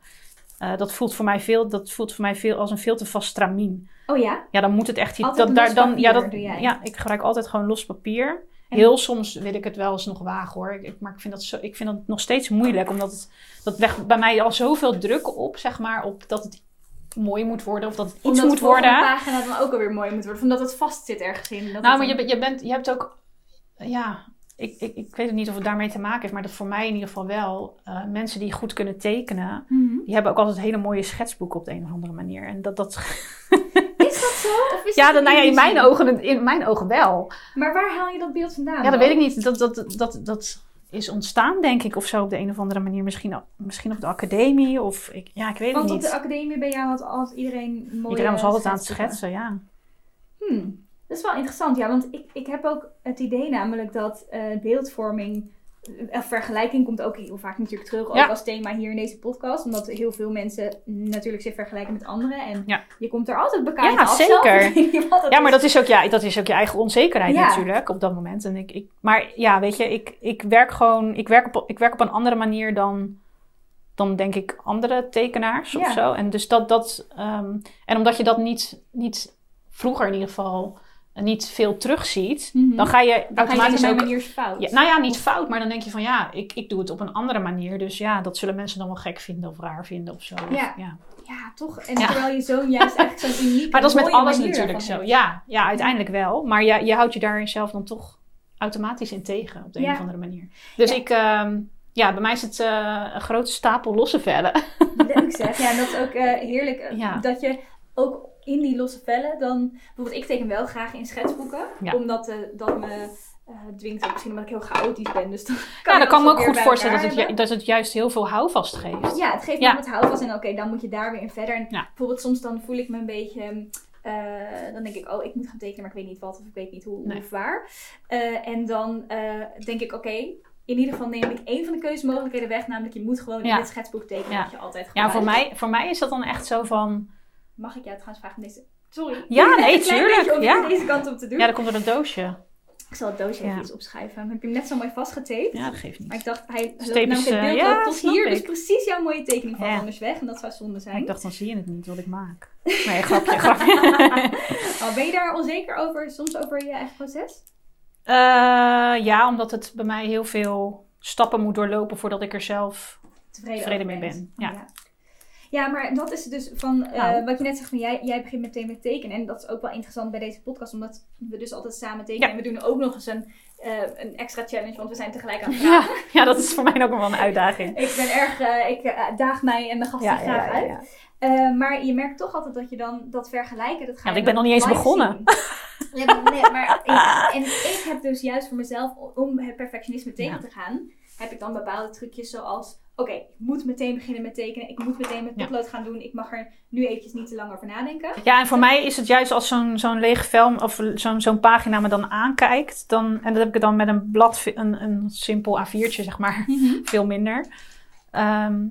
Eh, dat, voelt voor mij veel, dat voelt voor mij veel als een veel te vast stramien. Oh ja? Ja, dan moet het echt... Altijd dat, daar, dan, ja, dat, ja, ik gebruik altijd gewoon los papier. Heel soms wil ik het wel eens nog wagen hoor. Ik, maar ik vind, dat zo, ik vind dat nog steeds moeilijk. Omdat het, dat legt bij mij al zoveel druk op, zeg maar. Op dat het mooi moet worden of dat het iets Omdat moet de volgende worden. pagina dan ook alweer mooi moet worden. Omdat het vast zit ergens in. Dat Nou, maar je, een- je, bent, je hebt ook... Ja, ik, ik, ik weet het niet of het daarmee te maken heeft. Maar dat voor mij in ieder geval wel. eh, mensen die goed kunnen tekenen... Mhm. Die hebben ook altijd hele mooie schetsboeken op de een of andere manier. En dat, dat... Is dat zo? Of is Ja, dan, nou ja, in mijn, ogen, in mijn ogen wel. Maar waar haal je dat beeld vandaan? Ja, dat weet ik niet. Dat, dat, dat, dat is ontstaan, denk ik, of zo op de een of andere manier. Misschien, misschien op de academie, of ik, ja, ik weet Want het op niet. de academie bij jou had altijd iedereen mooie Iedereen was altijd aan het schetsen, ja. Hmm, dat is wel interessant, ja, want ik, ik heb ook het idee namelijk dat eh, beeldvorming vergelijking komt ook heel vaak natuurlijk terug, ook Ja. als thema hier in deze podcast. Omdat heel veel mensen natuurlijk zich vergelijken met anderen. En Ja. je komt er altijd bekijken Ja, af zeker. Ja, maar dat is, ook, ja, dat is ook je eigen onzekerheid Ja. natuurlijk op dat moment. En ik, ik, maar ja, weet je, ik, ik werk gewoon, ik werk, op, ik werk op een andere manier dan, dan denk ik andere tekenaars of zo. En dus dat, dat ehm, en omdat je dat niet, niet vroeger in ieder geval niet veel terugziet, Mhm. dan ga je Dan ga je automatisch ook... fout. Ja, nou ja, niet fout, maar dan denk je van ja, ik, ik doe het op een andere manier. Dus ja, dat zullen mensen dan wel gek vinden of raar vinden of zo. Ja. ja. Ja, toch? En Ja. terwijl je zo juist eigenlijk zo'n uniek Maar dat is met alles natuurlijk zo. Ja, ja, uiteindelijk wel. Maar je, je houdt je daar zelf dan toch automatisch in tegen op de Ja. een of andere manier. Dus Ja. ik, ehm, ja, bij mij is het eh, een grote stapel losse vellen. Leuk zeg. Ja, en dat is ook eh, heerlijk. eh, Ja. Dat je ook in die losse vellen dan... Bijvoorbeeld, ik teken wel graag in schetsboeken. Ja. Omdat eh, dat me eh, dwingt, ook misschien omdat ik heel chaotisch ben. Dus dan kan Ja, kan ik me ook goed voorstellen dat het, ju- dat het juist heel veel houvast geeft. Ja, het geeft Ja. me wat houvast. En oké, dan moet je daar weer in verder. En Ja. bijvoorbeeld soms dan voel ik me een beetje... eh, dan denk ik, oh, ik moet gaan tekenen, maar ik weet niet wat. Of ik weet niet hoe Nee. of waar. En dan denk ik, oké... in ieder geval neem ik één van de keuzemogelijkheden weg. Namelijk, je moet gewoon in het schetsboek tekenen Ja. wat je altijd Ja, voor mij, voor mij is dat dan echt zo van... Mag ik jou trouwens vragen om deze... Sorry. Ja, nee, tuurlijk, om ja. deze kant op te doen. Ja, dat komt door een doosje. Ik zal het doosje even iets opschrijven. Dan heb je hem net zo mooi vastgetaped. Ja, dat geeft Maar niet. ik dacht, hij loopt namelijk het eh, beeld ja, tot hier. Dus precies jouw mooie tekening Ja. anders weg. En dat zou zonde zijn. Ik dacht, dan zie je het niet wat ik maak. Nee, grapje, grapje. Oh, ben je daar onzeker over, soms over je eigen proces? Eh, ja, omdat het bij mij heel veel stappen moet doorlopen voordat ik er zelf... Tevreden, mee ben, ja. Ja. maar dat is dus van eh, Nou. wat je net zegt van jij, jij begint meteen met tekenen. En dat is ook wel interessant bij deze podcast, omdat we dus altijd samen tekenen. Ja. En we doen ook nog eens een, eh, een extra challenge, want we zijn tegelijk aan het Ja, praten. ja, dat is voor mij ook wel een uitdaging. Ik ben erg, eh, ik daag mij en de gasten graag uit. Maar je merkt toch altijd dat je dan dat vergelijken, dat ga Ja, ik ben nog niet eens begonnen. Ja, nee, maar ik, en ik heb dus juist voor mezelf, om het perfectionisme tegen Ja. te gaan, heb ik dan bepaalde trucjes zoals, oké, ik moet meteen beginnen met tekenen, ik moet meteen met Ja. potlood gaan doen, ik mag er nu eventjes niet te lang over nadenken. Ja, en voor mij is het juist als zo'n zo'n lege film of zo'n zo'n pagina me dan aankijkt. Dan, en dat heb ik dan met een blad, een, een simpel A4'tje zeg maar, veel minder. Ehm,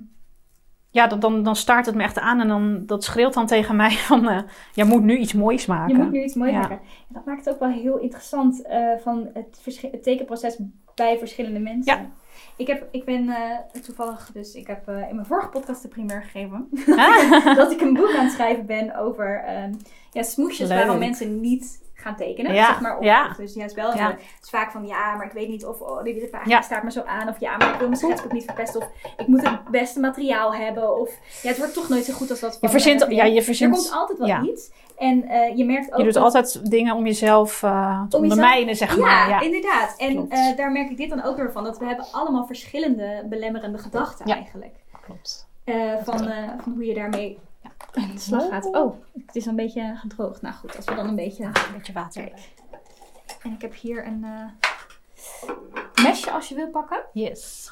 ja, dan, dan, dan staart het me echt aan en dan, dat schreeuwt dan tegen mij van, eh jij moet nu iets moois maken. Je moet nu iets moois Ja. maken. En dat maakt het ook wel heel interessant eh, van het, het tekenproces bij verschillende mensen. Ja. Ik, heb, ik ben eh, toevallig, dus ik heb eh, in mijn vorige podcast de primeur gegeven. Ah. dat ik een boek aan het schrijven ben over ehm, ja, smoesjes waarom mensen niet gaan tekenen. Ja, Zeg maar, ja. dus juist wel. Ja. Het is vaak van ja, maar ik weet niet of oh, die pagina Ja. staat me zo aan. Of ja, maar ik wil mijn schetsboek niet verpesten. Of ik moet het beste materiaal hebben. Of ja, het wordt toch nooit zo goed als dat Je verzint, ja, je Er verzint, komt altijd wel iets. En eh, je merkt ook je doet dat- altijd dingen om jezelf eh, te Om jezelf- ondermijnen, zeg maar. Ja, inderdaad. En eh, daar merk ik dit dan ook weer van. Dat we hebben allemaal verschillende belemmerende gedachten Ja. eigenlijk. klopt. Van, van hoe je daarmee aan de slag gaat. Oh, het is een beetje gedroogd. Nou goed, als we dan een beetje... Een beetje water. Kijk. En ik heb hier een eh, mesje als je wil pakken. Yes.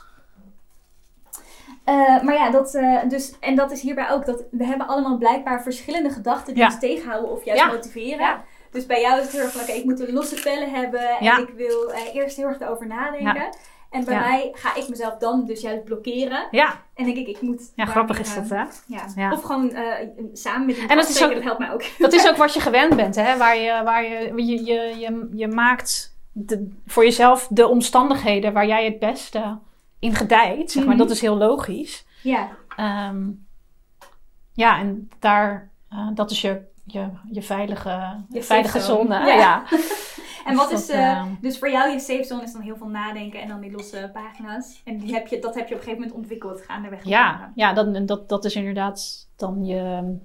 Eh, maar ja, dat, eh, dus, en dat is hierbij ook. Dat we hebben allemaal blijkbaar verschillende gedachten die Ja. ons tegenhouden of juist Ja. motiveren. Ja. Dus bij jou is het heel erg van, oké, ik moet de losse vellen hebben. En ik wil eerst heel erg erover nadenken. En bij Ja. mij ga ik mezelf dan dus juist blokkeren. Ja, En denk ik, ik moet... ja grappig is dat, hè? Ja. Ja. Of gewoon eh, samen met iemand En dat is ook- dat helpt mij ook. Dat is ook wat je gewend bent, hè? Waar je, waar je, je, je, je, je maakt de, voor jezelf de omstandigheden waar jij het beste in gedijt. Zeg maar. Mhm. Dat is heel logisch. Ja. Ehm, ja, en daar, eh, dat is je, je, je veilige, Je veilige zone. zone. Ja. Ja. En wat Dus is, eh, eh, dus voor jou je safe zone is dan heel veel nadenken en dan die losse pagina's. En die heb je, dat heb je op een gegeven moment ontwikkeld gaandeweg. de Ja, ja dat, dat, dat is inderdaad dan je,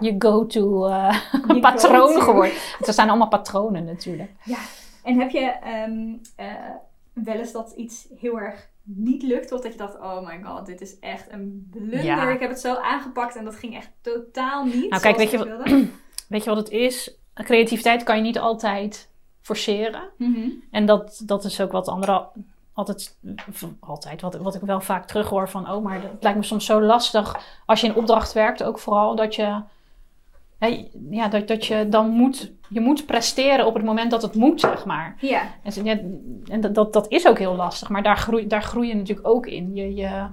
je go-to Je patroon go-to. geworden. Het zijn allemaal patronen natuurlijk. Ja. En heb je ehm, eh, wel eens dat iets heel erg niet lukt? Of dat je dacht, oh my god, dit is echt een blunder. Ja. Ik heb het zo aangepakt en dat ging echt totaal niet Nou, kijk, weet je. Weet je wat het is? Creativiteit kan je niet altijd forceren. Mhm. En dat, dat is ook wat anderen altijd, altijd wat, wat ik wel vaak terughoor van, oh, maar het lijkt me soms zo lastig als je in opdracht werkt, ook vooral dat je hè, ja, dat, dat je dan moet, je moet presteren op het moment dat het moet, zeg maar. Ja. En, ja, en dat, dat, dat is ook heel lastig, maar daar groei, daar groei je natuurlijk ook in. Je, je,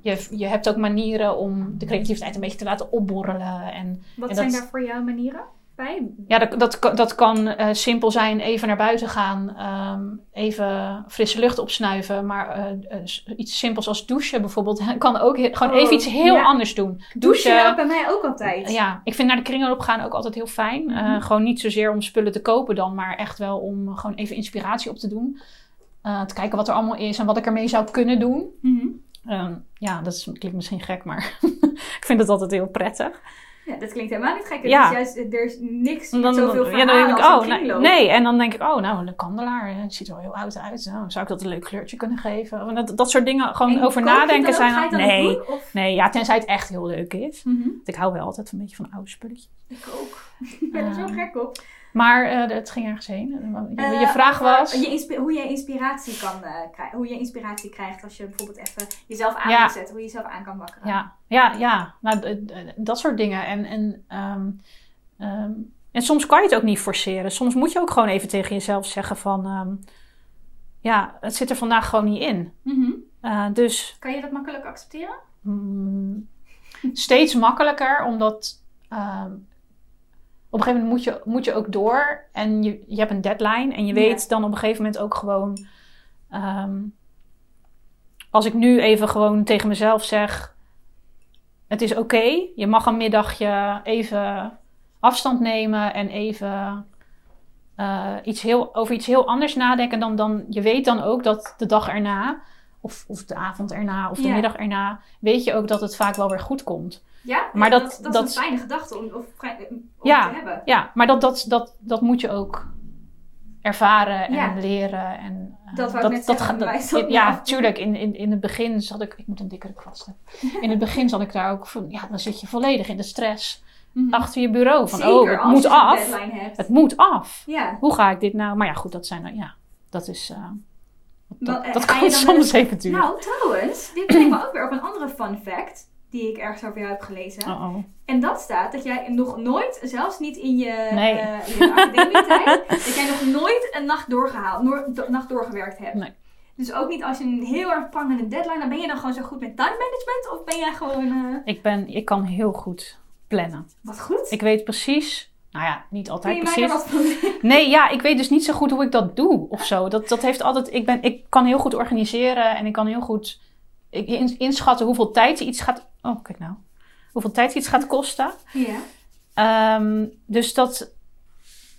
je, je hebt ook manieren om de creativiteit een beetje te laten opborrelen. En Wat En zijn daar voor jou manieren bij? ja, dat, dat, kan- dat kan eh, simpel zijn, even naar buiten gaan, ehm, even frisse lucht opsnuiven. Maar eh, eh, iets simpels als douchen bijvoorbeeld, kan ook he- gewoon Oh, even iets heel ja. anders doen. Douchen bij mij ook altijd. Ja, ik vind naar de kringloop gaan ook altijd heel fijn. Mhm. gewoon niet zozeer om spullen te kopen dan, maar echt wel om gewoon even inspiratie op te doen. Te kijken wat er allemaal is en wat ik ermee zou kunnen doen. Mhm. Ehm, ja, dat is, klinkt misschien gek, maar ik vind het altijd heel prettig. Ja, dat klinkt helemaal niet gek. Ja. is juist, er is niks En met zoveel ja, verhalen dan denk ik, als oh, een nee. En dan denk ik, oh, nou, een kandelaar, het ziet er wel heel oud uit. Nou, zou ik dat een leuk kleurtje kunnen geven? Dat, dat soort dingen gewoon En over nadenken dan zijn. Al- dan nee, doen, nee, ja, tenzij het echt heel leuk is. Mhm. Want Ik hou wel altijd een beetje van oude spulletjes. Ik ook. Ik ben er zo gek op. Maar eh, het ging ergens heen. Je, je Eh, vraag was. Je hoe je inspiratie kan eh, krijgen. Hoe je inspiratie krijgt als je bijvoorbeeld even jezelf aan Ja. zetten. Hoe je jezelf aan kan wakkeren. Ja, ja, ja. Nou, dat soort dingen. En, en, ehm, ehm, en soms kan je het ook niet forceren. Soms moet je ook gewoon even tegen jezelf zeggen van... ehm, ja, het zit er vandaag gewoon niet in. Mhm. Dus Kan je dat makkelijk accepteren? mm, steeds makkelijker, omdat... op een gegeven moment moet je, moet je ook door. En je, je hebt een deadline. En je Ja. weet dan op een gegeven moment ook gewoon... ehm, als ik nu even gewoon tegen mezelf zeg... Het is oké. Je mag een middagje even afstand nemen en even eh, iets heel, over iets heel anders nadenken. Dan, dan, je weet dan ook dat de dag erna, of, of de avond erna, of de Ja. middag erna, weet je ook dat het vaak wel weer goed komt. Ja? Maar dat- dat, dat- is een fijne gedachte om, of, om Ja. te hebben. Ja, maar dat, dat, dat, dat moet je ook ervaren en Ja. leren. En, eh, Dat wou ik net gaat- bij wijze van- ja, tuurlijk. In, in, in het begin zat ik... Ik moet een dikkere kwast hebben. In het begin zat ik daar ook van... Ja, dan zit je volledig in de stress. Mhm. Achter je bureau. Van, Zeker, oh, het moet af. Het moet af. Ja. Hoe ga ik dit nou? Maar ja, goed, dat zijn. Ja, dat is... Dan, dat eh, dat kan soms even duren. Nou, trouwens, dit brengt me ook weer op een andere fun fact. Die ik ergens over jou heb gelezen. Oh, oh. En dat staat dat jij nog nooit, zelfs niet in je, Nee. in je academietijd, dat jij nog nooit een nacht doorgehaald, do- nacht doorgewerkt hebt. Nee. Dus ook niet als je een heel erg prangende deadline, dan ben je dan gewoon zo goed met time management? Of ben jij gewoon, eh, Ik, ben, ik kan heel goed plannen. wat goed? Ik weet precies... Nou ja, niet altijd mij precies. Nee, ja, ik weet dus niet zo goed hoe ik dat doe of zo. Dat, dat heeft altijd. Ik, ben, ik kan heel goed organiseren en ik kan heel goed inschatten hoeveel tijd iets gaat. Oh, kijk nou. Hoeveel tijd iets gaat kosten. Ja. Ehm, dus dat.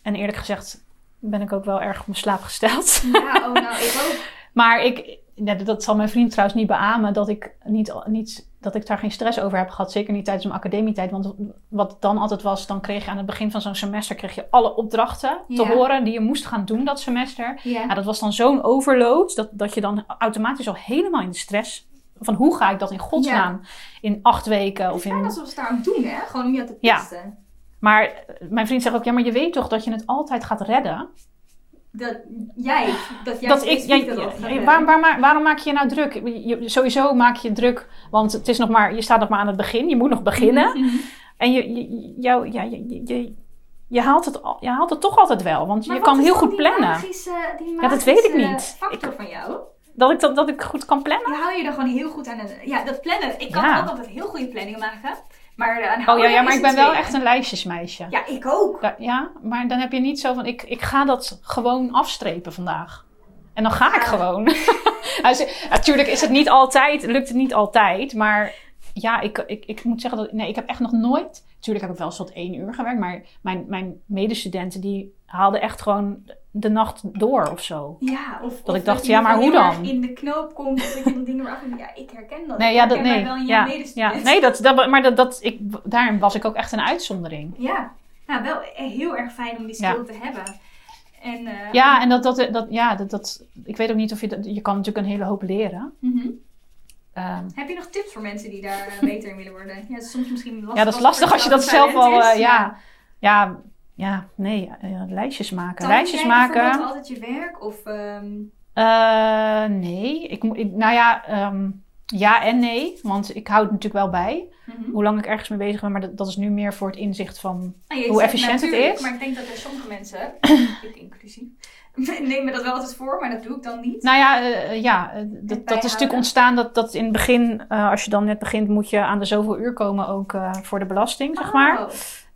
En eerlijk gezegd ben ik ook wel erg op mijn slaap gesteld. Ja, oh nou, ik ook. Maar ik, ja, dat zal mijn vriend trouwens niet beamen, dat ik, niet, niet, dat ik daar geen stress over heb gehad. Zeker niet tijdens mijn academietijd. Want wat dan altijd was, dan kreeg je aan het begin van zo'n semester kreeg je alle opdrachten te horen die je moest gaan doen dat semester. Ja. Ja, dat was dan zo'n overload, dat, dat je dan automatisch al helemaal in de stress... van hoe ga ik dat in godsnaam in acht weken Het of in... alsof ze het daar aan doen, hè? Gewoon om jou te Ja. testen. Maar eh, mijn vriend zegt ook, ja, maar je weet toch dat je het altijd gaat redden? Dat jij, dat jij dat ik, ja, ja, waar, waar, waarom maak je je nou druk? Je, sowieso maak je druk, want het is nog maar, je staat nog maar aan het begin. Je moet nog beginnen. Mhm. En je, je, jou, ja, je, je, je, je haalt het, al- je haalt het toch altijd wel, want Maar je kan heel goed plannen. Magische, die Ja, dat weet ik niet. factor van jou. Dat ik, dat, dat ik goed kan plannen. Die hou je er gewoon heel goed aan. Ja, dat plannen. Ik kan Ja. ook altijd heel goede planningen maken. Maar aan Oh ja, ja, maar ik ben wel echt een lijstjesmeisje. Ja, ik ook. Da- Ja, maar dan heb je niet zo van, ik, ik ga dat gewoon afstrepen vandaag. En dan ga ik gewoon. Natuurlijk is het niet altijd, lukt het niet altijd, maar ja, ik, ik, ik moet zeggen dat, nee, ik heb echt nog nooit, natuurlijk heb ik wel eens tot één uur gewerkt, maar mijn, mijn medestudenten die haalden echt gewoon de nacht door of zo. Ja, of, Dat of ik dacht, ja, maar hoe dan? in de knoop komt, of dat je dan dingen eraf Ja, ik herken dat. Nee, ik ja, dat, nee, wel in ja, ja, nee, dat, dat, maar dat, dat, ik, daarin was ik ook echt een uitzondering. Ja, nou, wel heel erg fijn om die skill Ja. te hebben. En, eh, Ja, en dat, dat, dat, ja, dat, dat, ik weet ook niet of je dat, je kan natuurlijk een hele hoop leren. mhm. Ehm, Heb je nog tips voor mensen die daar eh, beter in willen worden? Ja, soms misschien lastig. Ja, dat is lastig als je dat zelf al, eh, ja, ja, ja, nee, eh, lijstjes maken. Time lijstjes maken. altijd je werk? Of, ehm, Eh, nee, ik, nou ja, ehm, Ja en nee, want ik hou het natuurlijk wel bij. Mhm. Hoe lang ik ergens mee bezig ben, maar dat, dat is nu meer voor het inzicht van... Je Hoe efficiënt het is. Maar ik denk dat er sommige mensen, ik inclusief, neem me dat wel altijd voor, maar dat doe ik dan niet. Nou ja, eh, ja dat, dat is natuurlijk ontstaan dat, dat in het begin, als je dan net begint, moet je aan de zoveel uur komen ook voor de belasting, zeg maar.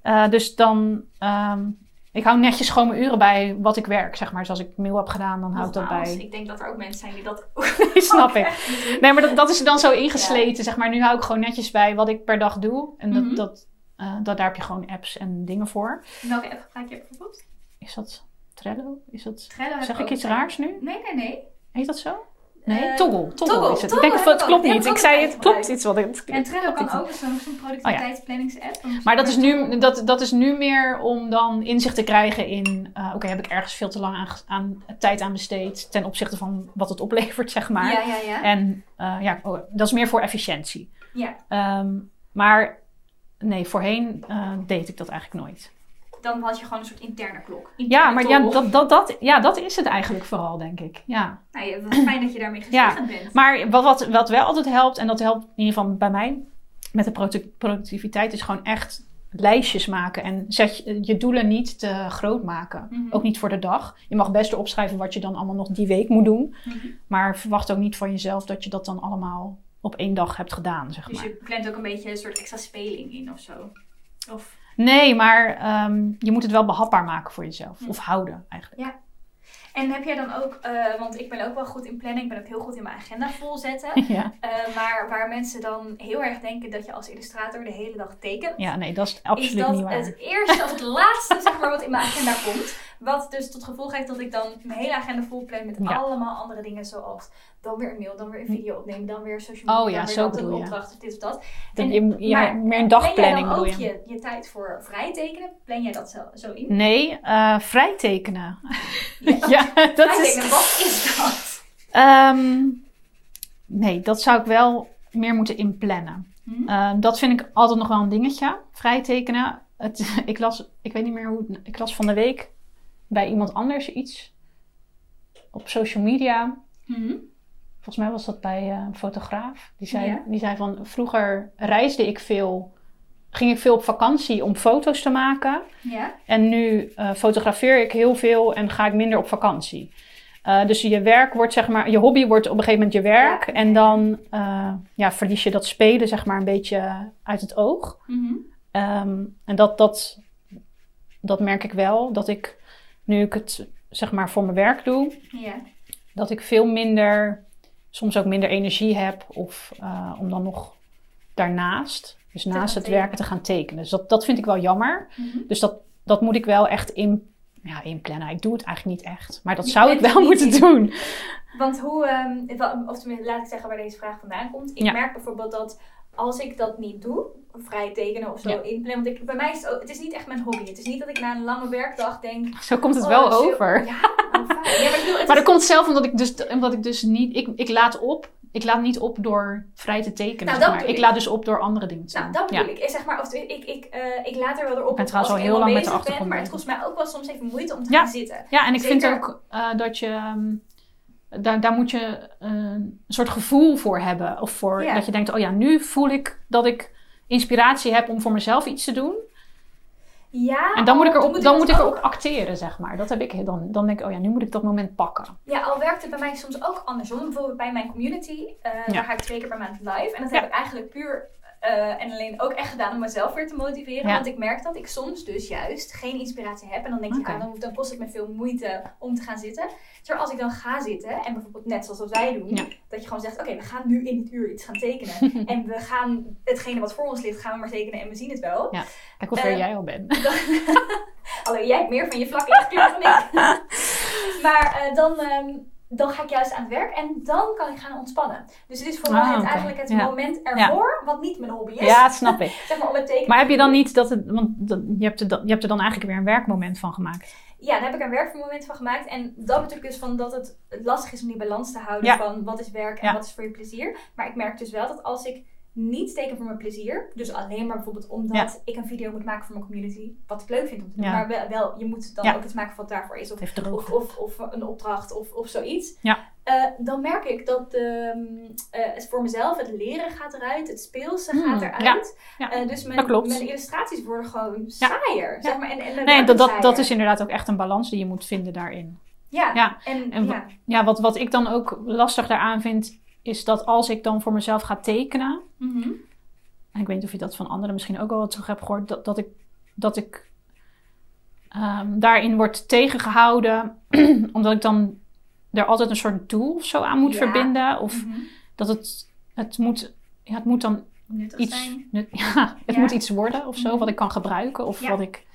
Eh, dus dan, ehm, ik hou netjes gewoon mijn uren bij wat ik werk, zeg maar. Dus als ik mail heb gedaan, dan hou ik dat bij. Ik denk dat er ook mensen zijn die dat Snap ik. echt niet doen. Nee, maar dat, dat is er dan zo ingesleten, zeg maar. Nu hou ik gewoon netjes bij wat ik per dag doe. En dat, Mhm. dat, eh, dat, daar heb je gewoon apps en dingen voor. Welke app gebruik je bijvoorbeeld? Is dat Trello? Is dat... Trello Zeg ik ook. iets raars nu? Nee, nee, nee. Heet dat zo? Nee, Eh, Toggle. Toggle, Toggle. is het. Toggle ik denk, het, klopt niet. Ik zei het klopt iets wat ik... En Trello kan ook zo'n zo'n productiviteitsplanningsapp. Dan Maar dat is, nu, dat, dat is nu meer om dan inzicht te krijgen in... eh, Oké, heb ik ergens veel te lang aan, aan tijd aan besteed... ten opzichte van wat het oplevert, zeg maar. Ja, ja, ja. En eh, ja, oh, dat is meer voor efficiëntie. ja. Ehm, maar nee, voorheen deed ik dat eigenlijk nooit. Dan had je gewoon een soort interne klok. Ja, maar ja dat, dat, dat, ja, dat is het eigenlijk vooral, denk ik. Ja. Nou, ja, wat fijn dat je daarmee gezegend bent. Maar wat, wat, wat wel altijd helpt, en dat helpt in ieder geval bij mij met de produ- productiviteit, is gewoon echt lijstjes maken. En zet je, je doelen niet te groot maken. Mhm. Ook niet voor de dag. Je mag best erop schrijven wat je dan allemaal nog die week moet doen. Mhm. Maar verwacht ook niet van jezelf dat je dat dan allemaal op één dag hebt gedaan, zeg Dus maar. je plant ook een beetje een soort extra speling in of zo. Of, Nee, maar ehm, je moet het wel behapbaar maken voor jezelf. Ja. Of houden, eigenlijk. en heb jij dan ook, eh, want ik ben ook wel goed in planning, ik ben ook heel goed in mijn agenda volzetten. ja. Eh, maar waar mensen dan heel erg denken dat je als illustrator de hele dag tekent. ja, nee, dat is is absoluut dat niet waar. het eerste of het laatste zeg maar, wat in mijn agenda komt. Wat dus tot gevolg heeft dat ik dan mijn hele agenda vol plan met Ja. allemaal andere dingen zoals dan weer een mail, dan weer een video opnemen, dan weer social media, Oh ja, dan weer zo bedoel je. opdracht of dit of dat. En- je, ja, maar meer een Plan dagplanning jij dan bedoel ook je. je, je tijd voor vrij tekenen? Plan jij dat zo, zo in? Nee, eh vrij tekenen. Ja. ja, dat vrij is... tekenen, wat is dat? Ehm, nee, dat zou ik wel meer moeten inplannen. Hm? Ehm, dat vind ik altijd nog wel een dingetje. Vrij tekenen. Het, ik, las, ik weet niet meer hoe. Ik las van de week bij iemand anders iets op social media. Hm? Volgens mij was dat bij eh, een fotograaf. Die zei, Ja. die zei van vroeger reisde ik veel. Ging ik veel op vakantie om foto's te maken. Ja? En nu eh, fotografeer ik heel veel en ga ik minder op vakantie. Eh, dus je werk wordt, zeg maar, je hobby wordt op een gegeven moment je werk. Ja. En dan ja, verlies je dat spelen, zeg maar, een beetje uit het oog. Mhm. Ehm, en dat, dat, dat merk ik wel. Dat ik, nu ik het, zeg maar, voor mijn werk doe, Ja. dat ik veel minder, soms ook minder energie heb. Of eh, om dan nog daarnaast, dus naast het tekenen. werken, te gaan tekenen. Dus dat, dat vind ik wel jammer. Mhm. Dus dat, dat moet ik wel echt in, ja, inplannen. Ik doe het eigenlijk niet echt. Maar dat Je zou ik wel moeten doen. Want hoe, wel- of tenminste, laat ik zeggen waar deze vraag vandaan komt. Ik Ja. merk bijvoorbeeld dat als ik dat niet doe, vrij tekenen of zo Ja. inplannen. Want ik, bij mij is het, ook, het is niet echt mijn hobby. Het is niet dat ik na een lange werkdag denk. Zo komt het oh, wel over. Ja, oh, ja, maar bedoel, is- dat komt zelf omdat ik dus, omdat ik dus niet... Ik, ik laat op. Ik laat niet op door vrij te tekenen, Nou, zeg maar. Ik ik. laat dus op door andere dingen te Nou, doen. dat bedoel ja. ik. Zeg maar, of, ik, ik, eh, ik laat er wel erop Ik ben op trouwens als al heel lang met de bezig ben, achtergrond Maar het kost mij ook wel soms even moeite om te gaan zitten. Ja, en ik vind ook eh, dat je... ehm, daar, daar moet je eh, een soort gevoel voor hebben. Of voor Ja. dat je denkt, oh ja, nu voel ik dat ik inspiratie heb om voor mezelf iets te doen. Ja, En dan moet ik, al erop, dan moet ik ook. erop acteren, zeg maar. Dat heb ik dan. Dan denk ik, oh ja, nu moet ik dat moment pakken. Ja, al werkt het bij mij soms ook andersom. Bijvoorbeeld bij mijn community, eh, Ja. daar ga ik twee keer per maand live. En dat Ja. heb ik eigenlijk puur eh, en alleen ook echt gedaan om mezelf weer te motiveren. Ja. Want ik merk dat ik soms dus juist geen inspiratie heb. En dan denk ik, ja, dan, dan kost het me veel moeite om te gaan zitten. Terwijl als ik dan ga zitten en bijvoorbeeld net zoals wij doen, Ja. dat je gewoon zegt, oké, we gaan nu in dit uur iets gaan tekenen. en we gaan hetgene wat voor ons ligt, gaan we maar tekenen en we zien het wel. Kijk hoe ver Eh, jij al bent. Hallo, jij hebt meer van je vlak ingekleur dan ik. maar eh, dan, ehm, dan ga ik juist aan het werk en dan kan ik gaan ontspannen. Dus het is vooral Ah, het, oké. eigenlijk het Ja. moment ervoor, wat niet mijn hobby is. Ja, snap ik. Zeg maar om het tekenen. Maar heb je dan niet dat het... Want je hebt, er, dan- je hebt er dan eigenlijk weer een werkmoment van gemaakt. Ja, daar heb ik een werkmoment van gemaakt. En dat betekent dus van dat het lastig is om die balans te houden Ja. van wat is werk en wat is voor je plezier. Maar ik merk dus wel dat als ik niet teken voor mijn plezier, dus alleen maar bijvoorbeeld omdat ik een video moet maken voor mijn community, wat ik leuk vind om te doen, Ja. maar wel, wel je moet dan Ja. ook iets maken wat daarvoor is. Of Het of, of, of een opdracht of, of zoiets. Eh, dan merk ik dat de, mm, eh, het voor mezelf het leren gaat eruit, het speelse Hmm, gaat eruit. Eh, dus mijn, illustraties worden gewoon saaier. Zeg maar, en, en Nee, dat, dat, dat is inderdaad ook echt een balans die je moet vinden daarin. Ja, Ja, en, en. Ja, wat, wat ik dan ook lastig daaraan vind, is dat als ik dan voor mezelf ga tekenen, Mhm. en ik weet niet of je dat van anderen misschien ook al wat terug hebt gehoord, dat, dat ik, dat ik ehm, daarin word tegengehouden, omdat ik dan er altijd een soort doel of zo aan moet Ja. verbinden. Of Mhm. dat het, het moet, ja, het moet dan Nuttig iets, zijn. nut- ja, het Ja. moet iets worden of zo, Mhm. wat ik kan gebruiken. Of wat ik,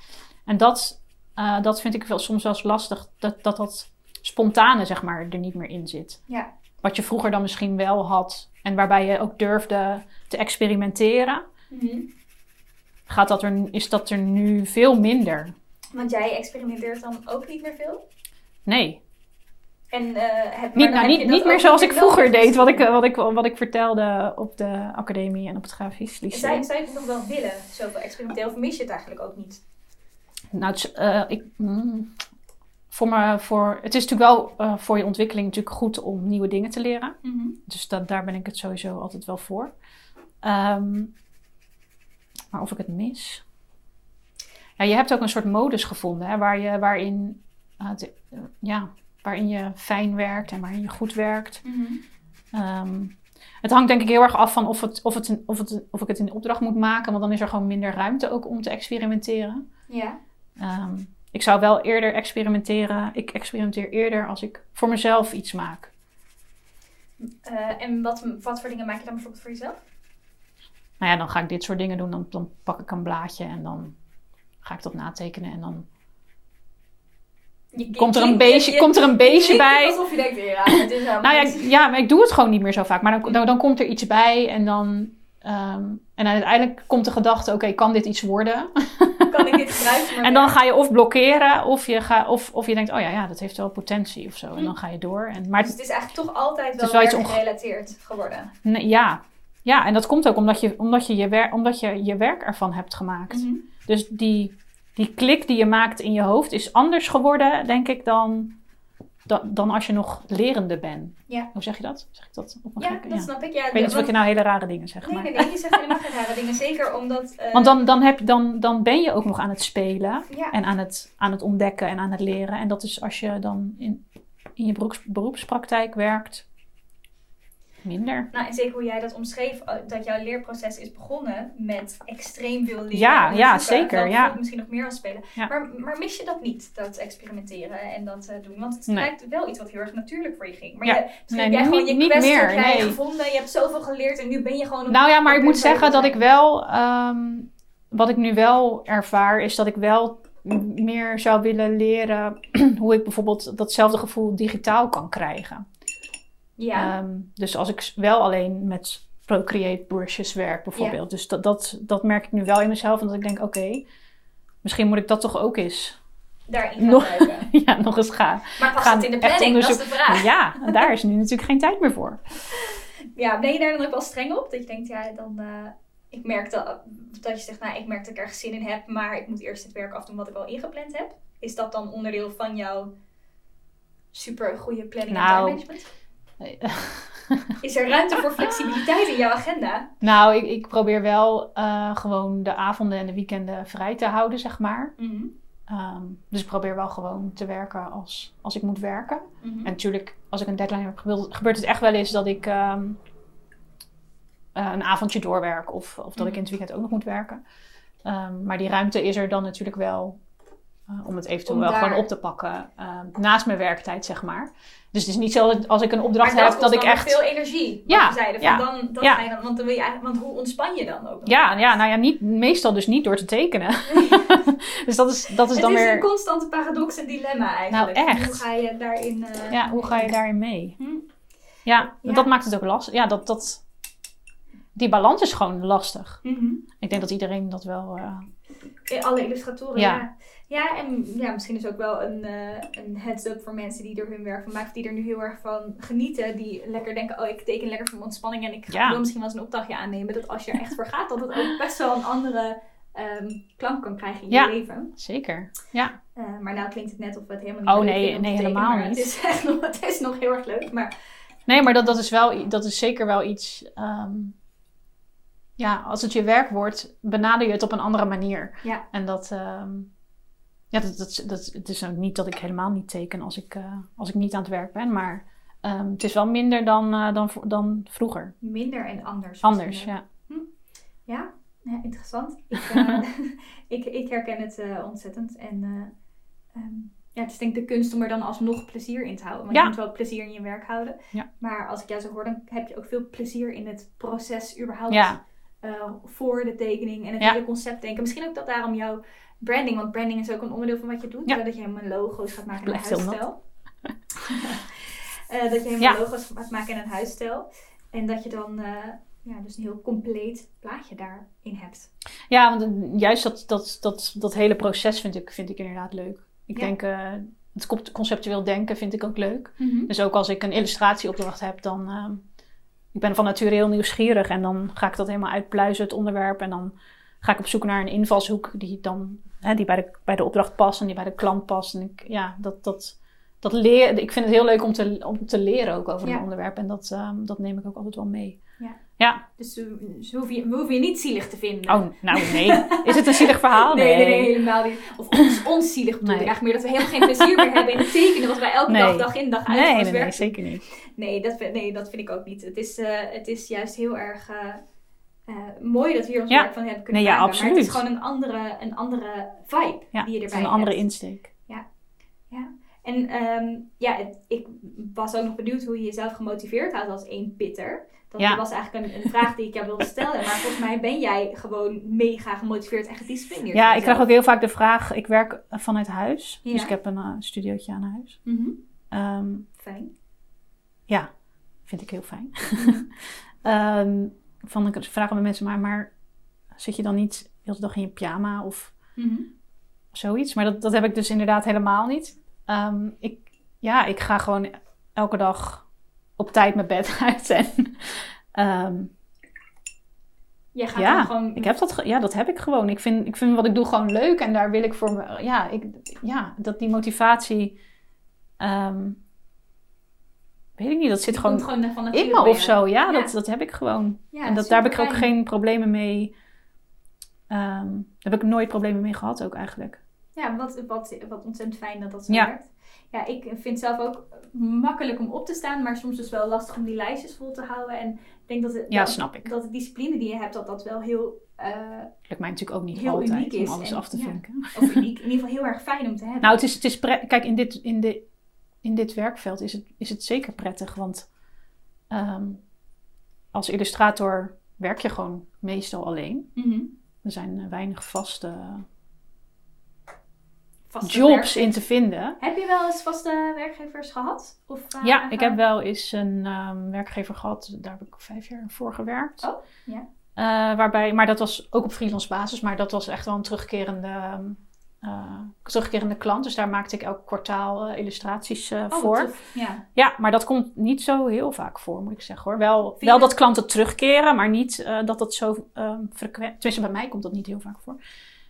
en dat, eh, dat vind ik wel, soms wel eens lastig, dat, dat dat spontane zeg maar er niet meer in zit. Ja. Wat je vroeger dan misschien wel had en waarbij je ook durfde te experimenteren, Mhm. gaat dat er, is dat er nu veel minder. Want jij experimenteert dan ook niet meer veel? Nee, En, eh, niet, nou, niet, niet meer zoals ik vroeger deed, wat ik, wat, ik, wat ik vertelde op de academie en op het grafisch lyceum. Zou je het nog wel willen, zoveel experimenteel? Of mis je het eigenlijk ook niet? Nou, het, eh, ik, mm, voor me, voor, het is natuurlijk wel eh, voor je ontwikkeling natuurlijk goed om nieuwe dingen te leren. Mhm. Dus dat, daar ben ik het sowieso altijd wel voor. Ehm, maar of ik het mis? Ja, je hebt ook een soort modus gevonden hè, waar je, waarin, eh, de- eh, ja, waarin je fijn werkt en waarin je goed werkt. Mhm. Ehm, het hangt denk ik heel erg af van of, het, of, het, of, het, of ik het in opdracht moet maken, want dan is er gewoon minder ruimte ook om te experimenteren. Ja. Ehm, ik zou wel eerder experimenteren. Ik experimenteer eerder als ik voor mezelf iets maak. Eh, en wat, wat voor dingen maak je dan bijvoorbeeld voor jezelf? Nou ja, dan ga ik dit soort dingen doen. Dan, dan pak ik een blaadje en dan ga ik dat natekenen. En dan Je- je komt er een beestje, je- komt er een je beestje bij. Alsof je denkt, ja, het is Nou ja, ja, maar ik doe het gewoon niet meer zo vaak. Maar dan, dan, dan komt er iets bij en dan... ehm, en uiteindelijk komt de gedachte, oké, kan dit iets worden? kan ik dit gebruiken? maar En dan ga je of blokkeren, of je, ga, of, of je denkt, oh ja, ja, dat heeft wel potentie of zo. En dan ga je door. En, maar Dus het is eigenlijk toch altijd wel, wel iets werk onge- gerelateerd geworden. Nee, ja. ja, en dat komt ook omdat je omdat je, je, wer omdat je, je werk ervan hebt gemaakt. Mhm. Dus die, die klik die je maakt in je hoofd is anders geworden, denk ik, dan, dan, dan als je nog lerende bent. Ja. Hoe zeg je dat? Zeg ik dat op Ja, gekke- dat ja. snap ik. Ja, Ik weet niet of ik je nou hele rare dingen zeg, Nee, maar... nee, nee, je zegt helemaal geen rare dingen. Zeker omdat... eh, Want dan, dan, heb, dan, dan ben je ook nog aan het spelen Ja, en aan het, aan het ontdekken en aan het leren. En dat is als je dan in, in je beroeps, beroepspraktijk werkt, minder. nou en zeker hoe jij dat omschreef, eh, dat jouw leerproces is begonnen met extreem veel leren. Ja, ja, zeker, Dat ja. misschien nog meer als spelen. Ja. Maar, maar mis je dat niet, dat experimenteren en dat eh, doen? Want het Nee. lijkt wel iets wat heel erg natuurlijk voor je ging. Maar Ja. je, misschien Nee, heb jij gewoon je niet meer, nee. gevonden, je hebt zoveel geleerd en nu ben je gewoon... op- Nou ja, maar ik moet zeggen dat ik wel, ehm, wat ik nu wel ervaar, is dat ik wel meer zou willen leren hoe ik bijvoorbeeld datzelfde gevoel digitaal kan krijgen. Ja, Ehm, dus als ik wel alleen met Procreate brushes werk bijvoorbeeld. Dus dat, dat, dat merk ik nu wel in mezelf. En dat ik denk, oké, misschien moet ik dat toch ook eens, daarin gaan nog- ja, nog eens gaan. Maar past gaan het in de planning? Dat is de vraag. Ja, en daar is nu natuurlijk geen tijd meer voor. Ja, ben je daar dan ook wel streng op? Dat je denkt, ja, dan... eh, ik merk dat, dat je zegt, nou, ik merk dat ik ergens zin in heb, maar ik moet eerst het werk afdoen wat ik al ingepland heb. Is dat dan onderdeel van jouw super goede planning en Nou, time management? Is er ruimte voor flexibiliteit in jouw agenda? Nou, ik, ik probeer wel eh, gewoon de avonden en de weekenden vrij te houden, zeg maar. Mhm, Ehm, dus ik probeer wel gewoon te werken als, als ik moet werken. mhm. En natuurlijk, als ik een deadline heb, gebeurt, het echt wel eens dat ik ehm, eh, een avondje doorwerk. Of, of dat ik in het weekend ook nog moet werken. Ehm, maar die ruimte is er dan natuurlijk wel om het eventueel Om wel daar- gewoon op te pakken. ehm, naast mijn werktijd, zeg maar. Dus het is niet zo dat als ik een opdracht Maar heb, dat ik echt... veel energie. Ja, van ja, dan, dan ja. ga je dan, want, dan wil je eigenlijk, want hoe ontspan je dan ook? Ja, ja, nou ja, niet, meestal dus niet door te tekenen. dus dat is, dat is het dan is weer... een constante paradox en dilemma eigenlijk. Nou, echt. Hoe ga je daarin... eh, Ja, hoe ga je daarin mee? Hm. Ja, Ja. dat maakt het ook lastig. Ja, dat, dat, die balans is gewoon lastig. Mhm. Ik denk dat iedereen dat wel... eh, Alle illustratoren, Ja. ja. Ja. en ja, misschien is ook wel een, eh, een heads-up voor mensen die er hun werk van maken. Die er nu heel erg van genieten. Die lekker denken, oh ik teken lekker voor mijn ontspanning. En ik ga- Ja. wil misschien wel eens een opdrachtje aannemen. Dat als je er echt voor gaat, dat het ook best wel een andere ehm, klank kan krijgen in Ja. je leven. Zeker. Ja. Eh, maar nou klinkt het net of we het helemaal niet Oh, leuk nee, nee, tekenen, helemaal niet. Het is, echt nog, het is nog heel erg leuk, maar Nee, maar dat, dat, is wel, dat is zeker wel iets. ehm, ja, als het je werk wordt, benader je het op een andere manier. ja. En dat. ehm, ja, dat, dat, dat, het is ook niet dat ik helemaal niet teken als ik, eh, als ik niet aan het werk ben. Maar ehm, het is wel minder dan, eh, dan, dan vroeger. minder en anders. Anders, misschien ook. ja. Ja, ja, interessant. Ik, eh, ik, ik herken het ontzettend. En eh, ehm, ja, het is denk ik de kunst om er dan alsnog plezier in te houden. Want Ja. je moet wel plezier in je werk houden. Ja. Maar als ik jou zo hoor, dan heb je ook veel plezier in het proces überhaupt. Ja, voor de tekening en het Ja. hele concept denken. Misschien ook dat daarom jouw branding, want branding is ook een onderdeel van wat je doet. Ja. dat je helemaal logo's gaat maken in een huisstijl. Eh, dat je helemaal Ja. logo's gaat maken in een huisstijl. En dat je dan eh, ja, dus een heel compleet plaatje daarin hebt. ja want juist dat, dat, dat, dat hele proces vind ik, vind ik inderdaad leuk. Ik Ja. denk, eh, het concept- conceptueel denken vind ik ook leuk. Dus ook als ik een illustratieopdracht heb, dan. ik ben van nature heel nieuwsgierig en dan ga ik dat helemaal uitpluizen, het onderwerp. En dan ga ik op zoek naar een invalshoek die dan hè, die bij, de, bij de opdracht past en die bij de klant past. En ik, ja, dat, dat, dat leer, ik vind het heel leuk om te, om te leren ook over Ja. een onderwerp. En dat, ehm, dat neem ik ook altijd wel mee. Ja. Ja. Dus ze hoeven je, we je niet zielig te vinden. Oh, nou nee. Is het een zielig verhaal? Nee, nee, nee, helemaal niet. Of ons, ons zielig bedoel ik Nee. eigenlijk meer. Dat we helemaal geen plezier meer hebben in het tekenen. Wat wij elke Nee. dag, dag in, dag uit Nee, ons nee, nee, zeker niet. Nee, dat, vind- nee, dat vind ik ook niet. Het is, eh, het is juist heel erg eh, eh, mooi dat we hier ons Ja. werk van hebben kunnen Nee, ja, maken. Maar het is gewoon een andere, een andere vibe Ja, die je erbij een andere hebt. insteek. Ja. En ehm, ja, het- ik was ook nog benieuwd hoe je jezelf gemotiveerd houdt als één pitter. Dat Ja. was eigenlijk een, een vraag die ik jou wilde stellen. Maar volgens mij ben jij gewoon mega gemotiveerd en gedisciplineerd. Ja, ik krijg ook heel vaak de vraag, ik werk vanuit huis. Ja. Dus ik heb een eh, studiootje aan huis. Mhm. Ehm, Fijn. Ja, vind ik heel fijn. Ehm van, ik vragen we mensen maar, maar zit je dan niet de hele dag in je pyjama of Mhm. zoiets? Maar dat, dat heb ik dus inderdaad helemaal niet. Ehm, ik, ja, ik ga gewoon elke dag op tijd mijn bed uit. En, ehm, Jij gaat Ja, gewoon... ik heb dat, ja, dat heb ik gewoon. Ik vind, ik vind wat ik doe gewoon leuk en daar wil ik voor me, ja, ik, ja dat die motivatie, ehm, weet ik niet, dat zit gewoon gewoon van in me of zo. Ja, Ja. Dat, dat heb ik gewoon. Ja, en dat, daar heb ik ook geen problemen mee. Ehm, daar heb ik nooit problemen mee gehad ook eigenlijk. Ja, wat, wat, wat ontzettend fijn dat dat zo Ja. werkt. Ja, ik vind zelf ook makkelijk om op te staan, maar soms is het wel lastig om die lijstjes vol te houden. En ik denk dat, het, Ja, dat, snap ik. dat de discipline die je hebt, dat dat wel heel, eh, Lukt mij natuurlijk ook niet Heel altijd uniek is om alles en- af te ja. vinken. of uniek, in ieder geval heel erg fijn om te hebben. Nou, het is, het is pre- kijk, in dit, in, de, in dit werkveld is het, is het zeker prettig. Want ehm, als illustrator werk je gewoon meestal alleen. Mhm. Er zijn eh, weinig vaste Vaste jobs in te vinden. Heb je wel eens vaste werkgevers gehad? Of, eh, Ja, ik heb wel eens een ehm, werkgever gehad. Daar heb ik vijf jaar voor gewerkt. Oh, ja. Eh, waarbij, maar dat was ook op freelance basis. Maar dat was echt wel een terugkerende, ehm, eh, terugkerende klant. Dus daar maakte ik elk kwartaal eh, illustraties eh, Oh, voor. Ja. Ja, maar dat komt niet zo heel vaak voor, moet ik zeggen hoor. Wel, wel dat- klanten terugkeren, maar niet dat dat zo ehm, frequent... Tenminste, bij mij komt dat niet heel vaak voor.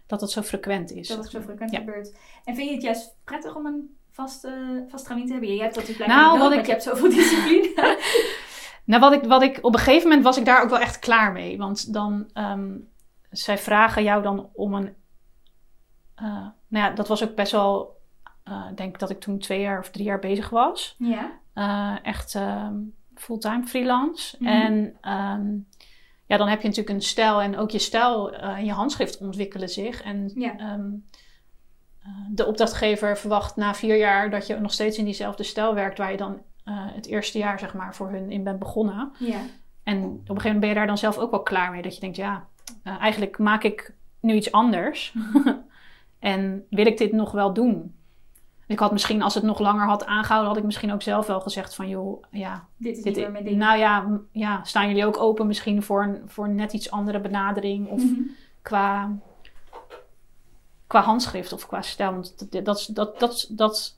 Dat dat zo frequent is. Dat het zo frequent Ja. gebeurt. En vind je het juist prettig om een vaste, vaste ramien te hebben? Je hebt dat natuurlijk Nou, nodig, ik- je hebt zoveel discipline. Nou, wat ik, wat ik, op een gegeven moment was ik daar ook wel echt klaar mee. Want dan, ehm, zij vragen jou dan om een... eh, nou ja, dat was ook best wel... Ik denk dat ik toen twee jaar of drie jaar bezig was. ja. Eh, echt ehm, fulltime freelance. Mhm. En ehm, ja, dan heb je natuurlijk een stijl en ook je stijl en je handschrift ontwikkelen zich. En Ja. ehm, eh, de opdrachtgever verwacht na vier jaar dat je nog steeds in diezelfde stijl werkt waar je dan het eerste jaar zeg maar voor hun in bent begonnen. Ja. En op een gegeven moment ben je daar dan zelf ook wel klaar mee. Dat je denkt, ja, eigenlijk maak ik nu iets anders. en wil ik dit nog wel doen? Ik had misschien, als het nog langer had aangehouden, had ik misschien ook zelf wel gezegd van, joh, ja, Dit is dit, niet meer mijn ding. nou ja, ja, staan jullie ook open misschien voor een, voor net iets andere benadering of Mhm. qua, qua handschrift of qua stijl? Want dat, dat, dat, dat, dat,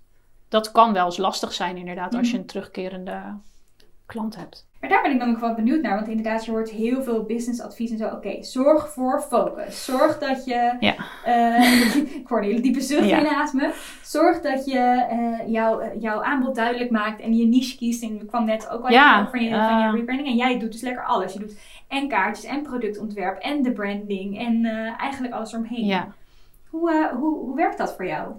dat kan wel eens lastig zijn inderdaad als je Mhm. een terugkerende klant hebt. Maar daar ben ik dan ook wel benieuwd naar. Want inderdaad, je hoort heel veel businessadvies en zo. Oké, zorg voor focus. Zorg dat je... Ja. eh, ik hoor een hele diepe zucht Ja. naast me. Zorg dat je eh, jouw, eh, jouw aanbod duidelijk maakt en je niche kiest. En ik kwam net ook al Ja, even van je, van je rebranding. En jij doet dus lekker alles. Je doet en kaartjes en productontwerp en de branding. En eigenlijk alles eromheen. Ja, Hoe, hoe, hoe werkt dat voor jou?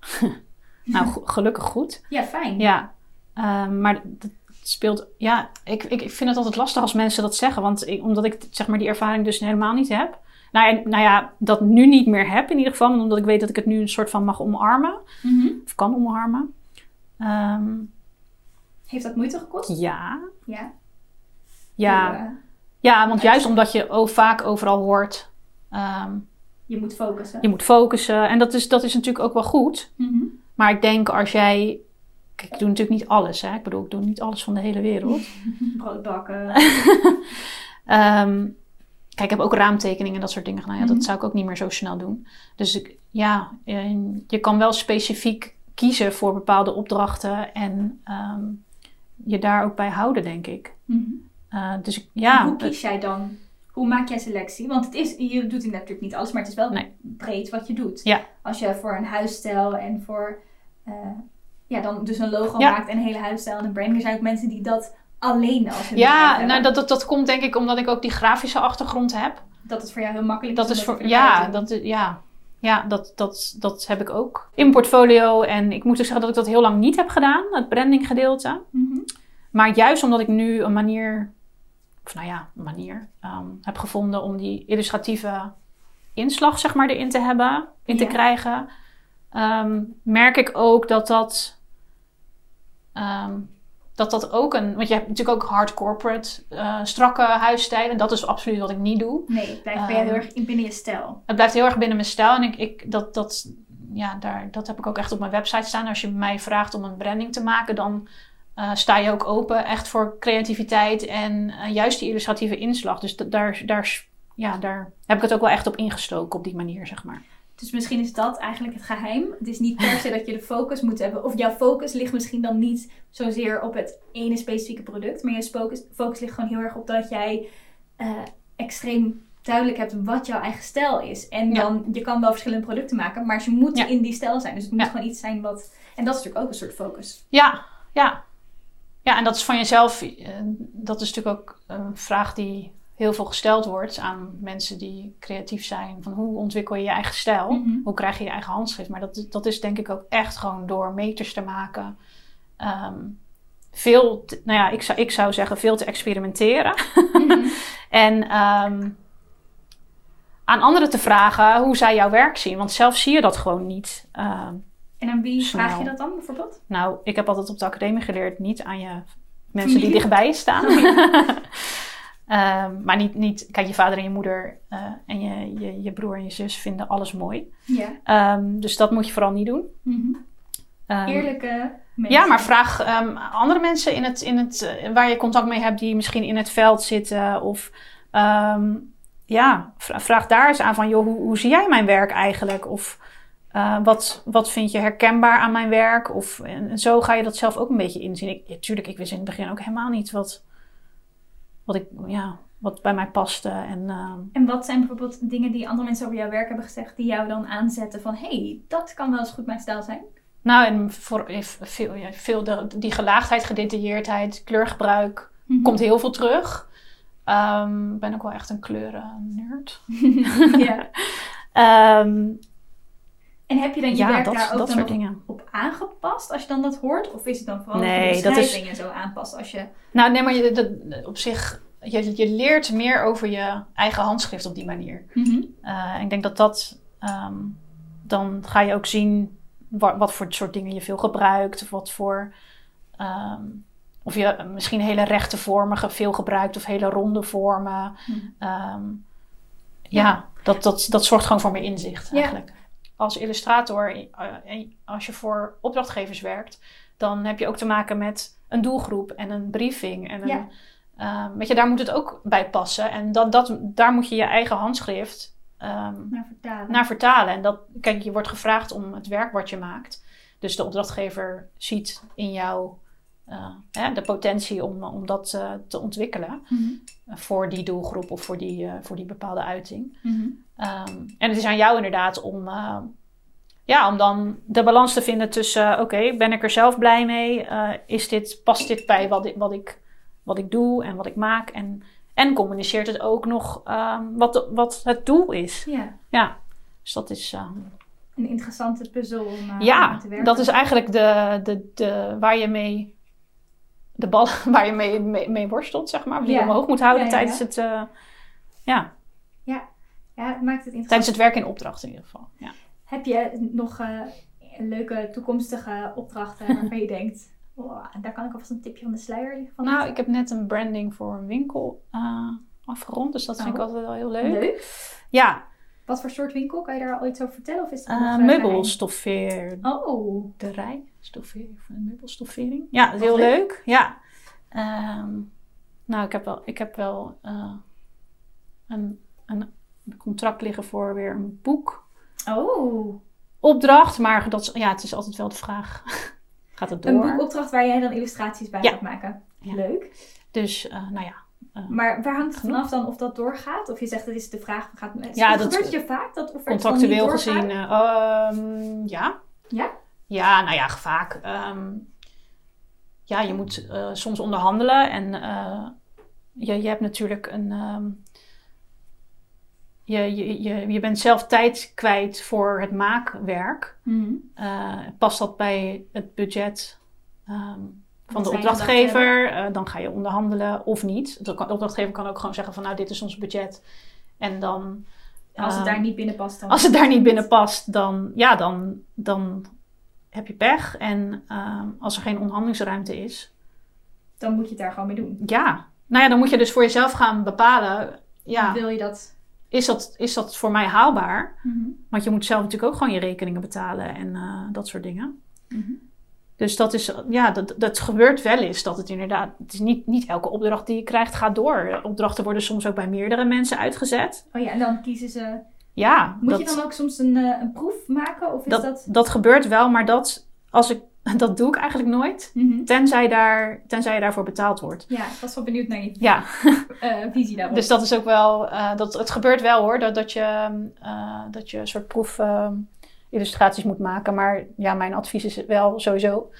nou gelukkig goed. Ja, fijn. Ja, Ehm, maar dat speelt. Ja, ik, ik, ik vind het altijd lastig als mensen dat zeggen, want ik, omdat ik zeg maar die ervaring dus helemaal niet heb. Nou, en, nou ja, dat nu niet meer heb in ieder geval, omdat ik weet dat ik het nu een soort van mag omarmen, Mhm. of kan omarmen. Ehm, Heeft dat moeite gekost? ja, Ja. ja, eh, ja, want juist omdat je vaak overal hoort, ehm, je moet focussen. je moet focussen. En dat is, dat is natuurlijk ook wel goed. Mhm. Maar ik denk als jij. Kijk, ik doe natuurlijk niet alles. Hè? Ik bedoel, ik doe niet alles van de hele wereld. Brood bakken. Ehm, kijk, ik heb ook raamtekeningen en dat soort dingen gedaan. Ja, Mhm. Dat zou ik ook niet meer zo snel doen. Dus ik, ja, je kan wel specifiek kiezen voor bepaalde opdrachten en ehm, je daar ook bij houden, denk ik. Mhm. Eh, dus En ja, hoe kies jij dan? Hoe maak jij selectie? Want het is, je doet natuurlijk niet alles, maar het is wel Nee. breed wat je doet. Ja. Als je voor een huisstijl en voor eh, ja, dan dus een logo Ja. maakt en een hele huisstijl en een branding. Er zijn ook mensen die dat alleen als hun ja nou, dat, dat, dat komt denk ik omdat ik ook die grafische achtergrond heb. dat het voor jou heel makkelijk Dat is. voor, ja, dat, ja, ja dat, dat, dat heb ik ook in mijn portfolio. En ik moet ook zeggen dat ik dat heel lang niet heb gedaan, het brandinggedeelte. Mhm. Maar juist omdat ik nu een manier, of nou ja, een manier ehm, heb gevonden om die illustratieve inslag, zeg maar, erin te hebben, in te krijgen, ehm, merk ik ook dat dat, ehm, dat dat ook een, want je hebt natuurlijk ook hard corporate, eh, strakke huisstijlen. Dat is absoluut wat ik niet doe. Nee, het blijft bij heel Ehm, erg in binnen je stijl. Het blijft heel erg binnen mijn stijl. En ik, ik, dat, dat, ja, daar, dat heb ik ook echt op mijn website staan. Als je mij vraagt om een branding te maken, dan eh, sta je ook open echt voor creativiteit en eh, juist die illustratieve inslag. Dus da- daar, daar, ja, daar heb ik het ook wel echt op ingestoken op die manier, zeg maar. Dus misschien is dat eigenlijk het geheim. Het is niet per se dat je de focus moet hebben. Of jouw focus ligt misschien dan niet zozeer op het ene specifieke product. Maar je focus, focus ligt gewoon heel erg op dat jij eh, extreem duidelijk hebt wat jouw eigen stijl is. En Ja. dan, je kan wel verschillende producten maken, maar ze moeten Ja. in die stijl zijn. Dus het moet Ja. gewoon iets zijn wat... En dat is natuurlijk ook een soort focus. Ja, ja. Ja, en dat is van jezelf, eh, dat is natuurlijk ook een vraag die heel veel gesteld wordt aan mensen die creatief zijn. Van hoe ontwikkel je je eigen stijl? Mhm. Hoe krijg je je eigen handschrift? Maar dat, dat is denk ik ook echt gewoon door meters te maken. Ehm, veel, te- nou ja, ik zou, ik zou zeggen veel te experimenteren. Mhm. En ehm, aan anderen te vragen hoe zij jouw werk zien. Want zelf zie je dat gewoon niet. Ehm, En aan wie Snel. vraag je dat dan bijvoorbeeld? nou, ik heb altijd op de academie geleerd, niet aan je mensen die dichtbij je staan. Ehm, maar niet, niet, kijk, je vader en je moeder eh, en je, je, je broer en je zus vinden alles mooi. Ja. Ehm, dus dat moet je vooral niet doen. Mhm. Ehm, Eerlijke mensen. ja, maar vraag andere mensen in het, in het, eh, waar je contact mee hebt, die misschien in het veld zitten. Of ja, vra- vraag daar eens aan van, joh, hoe, hoe zie jij mijn werk eigenlijk? Of eh, wat, wat vind je herkenbaar aan mijn werk? Of, en, en zo ga je dat zelf ook een beetje inzien. Ik, ja, tuurlijk, ik wist in het begin ook helemaal niet wat, wat, ik, ja, wat bij mij paste. En, ehm, En wat zijn bijvoorbeeld dingen die andere mensen over jouw werk hebben gezegd, die jou dan aanzetten van, hé, hey, dat kan wel eens goed mijn stijl zijn? nou, en voor, eh, veel, ja, veel de, die gelaagdheid, gedetailleerdheid, kleurgebruik, Mhm. komt heel veel terug. Ehm, Ik ben ook wel echt een kleuren-nerd. ja. Ehm, En heb je dan je ja, werk dat, daar ook dat dan soort dingen. op aangepast als je dan dat hoort? Of is het dan vooral Nee, dat je is- en zo aanpast als je... Nou, nee, maar je, dat- op zich, je, je leert meer over je eigen handschrift op die manier. Eh, en ik denk dat dat, ehm, dan ga je ook zien wat, wat voor soort dingen je veel gebruikt. Of wat voor, ehm, of je misschien hele rechte vormen veel gebruikt of hele ronde vormen. Mhm. Ehm, ja, Dat, dat, dat zorgt gewoon voor meer inzicht Ja. Als illustrator, eh, en als je voor opdrachtgevers werkt, dan heb je ook te maken met een doelgroep en een briefing. En een, Ja. ehm, weet je, daar moet het ook bij passen. En dat, dat, daar moet je je eigen handschrift ehm, Naar vertalen. naar vertalen. En dat, kijk, je wordt gevraagd om het werk wat je maakt. Dus de opdrachtgever ziet in jouw eh, hè, de potentie om, om dat eh, te ontwikkelen Mhm. eh, voor die doelgroep of voor die, eh, voor die bepaalde uiting. Mhm. Ehm, en het is aan jou inderdaad om, eh, ja, om dan de balans te vinden tussen, eh, oké, ben ik er zelf blij mee? Eh, is dit, past dit bij wat ik, wat, ik, wat ik doe en wat ik maak? En, en communiceert het ook nog ehm, wat, wat het doel is? Ja, Ja, dus dat is, ehm, een interessante puzzel om eh, ja, aan te werken. dat is eigenlijk de, de, de, waar je mee, de bal waar je mee, mee, mee worstelt, zeg maar. Die Ja. je omhoog moet houden Ja, ja, ja. tijdens het, eh, ja, Ja, het maakt het interessant. tijdens het werk in opdracht in ieder geval. Ja. Heb je nog eh, leuke toekomstige opdrachten waarvan je denkt, "Wow, daar kan ik alvast een tipje van de sluier van Nou, laten?" ik heb net een branding voor een winkel eh, afgerond, dus dat vind ik Oh. altijd wel heel leuk. Leuk. Ja, Wat voor soort winkel? Kan je daar al iets over vertellen? Of is dat eh nog, eh, meubelstoffeerderij, Oh, stoffeer, meubelstoffering. Ja, dat heel Wat leuk. leuk. Ja. Ehm, nou, ik heb wel, ik heb wel eh, een, een contract liggen voor weer een boek. oh. Opdracht, maar dat is, ja, het is altijd wel de vraag. Gaat het door? Een boekopdracht waar jij dan illustraties bij Ja. gaat maken. Ja. Leuk. Dus, eh, nou ja. Maar waar hangt het Genoeg. vanaf dan of dat doorgaat? Of je zegt het is de vraag, gaat het Ja, dat- gebeurt je vaak dat of Contractueel gezien, eh, ehm, ja. Ja? Ja, nou ja, vaak. ehm, ja, je moet eh, soms onderhandelen en eh, je, je hebt natuurlijk een. ehm, je, je, je, je bent zelf tijd kwijt voor het maakwerk. Mhm. Eh, past dat bij het budget ehm, van de opdrachtgever? Dan ga je onderhandelen of niet. De opdrachtgever kan ook gewoon zeggen van nou, dit is ons budget. En dan... Als het daar niet binnen past dan... als het daar niet binnen past, dan, ja, dan, dan heb je pech. En ehm, als er geen onderhandelingsruimte is, Dan moet je het daar gewoon mee doen. ja. Nou ja, dan moet je dus voor jezelf gaan bepalen, ja, Wil je dat... is dat, is dat voor mij haalbaar? Mhm. Want je moet zelf natuurlijk ook gewoon je rekeningen betalen en eh, dat soort dingen. Mhm. Dus dat is, ja, dat, dat gebeurt wel eens. Dat het inderdaad, het is niet, niet elke opdracht die je krijgt gaat door. Opdrachten worden soms ook bij meerdere mensen uitgezet. Oh ja, en dan kiezen ze... Ja, Moet dat, je dan ook soms een, eh, een proef maken? Of is dat, dat... dat gebeurt wel, maar dat, als ik, dat doe ik eigenlijk nooit. Mhm. Tenzij, daar, tenzij je daarvoor betaald wordt. Ja, ik was wel benieuwd naar je Ja, eh, visie daarop. dus dat is ook wel. eh, dat, het gebeurt wel hoor, dat, dat, je, eh, dat je een soort proef eh, illustraties moet maken. Maar ja, mijn advies is wel sowieso.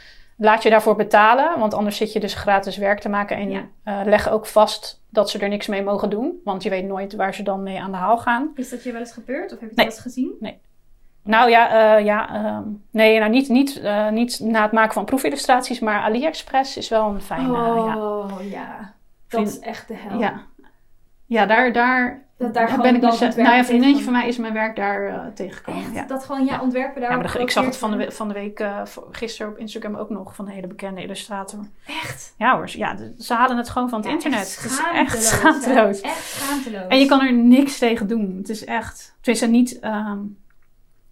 Laat je daarvoor betalen, want anders zit je dus gratis werk te maken. En Ja. eh, leg ook vast dat ze er niks mee mogen doen. Want je weet nooit waar ze dan mee aan de haal gaan. Is dat je wel eens gebeurd? Of heb je Nee. wel eens gezien? Nou ja, eh, ja ehm, nee, nou niet, niet, eh, niet na het maken van proefillustraties, maar AliExpress is wel een fijne. Oh ja, dat is echt de hel. Ja. Ja, daar, daar, Dat daar ben gewoon ik dan dus, werk Nou ja, een vriendinnetje van mij is mijn werk daar eh, tegengekomen. Ja. Dat gewoon, ja, Ja. ontwerpen daar Ja, maar de- ik zag het van de, we- van de week, eh, voor- gisteren op Instagram ook nog, van een hele bekende illustrator. Echt? Ja hoor, ze- ja, ze halen het gewoon van het internet. Echt het is echt schaamteloos. Echt schaamteloos. En je kan er niks tegen doen. Het is echt, tenminste niet, ehm,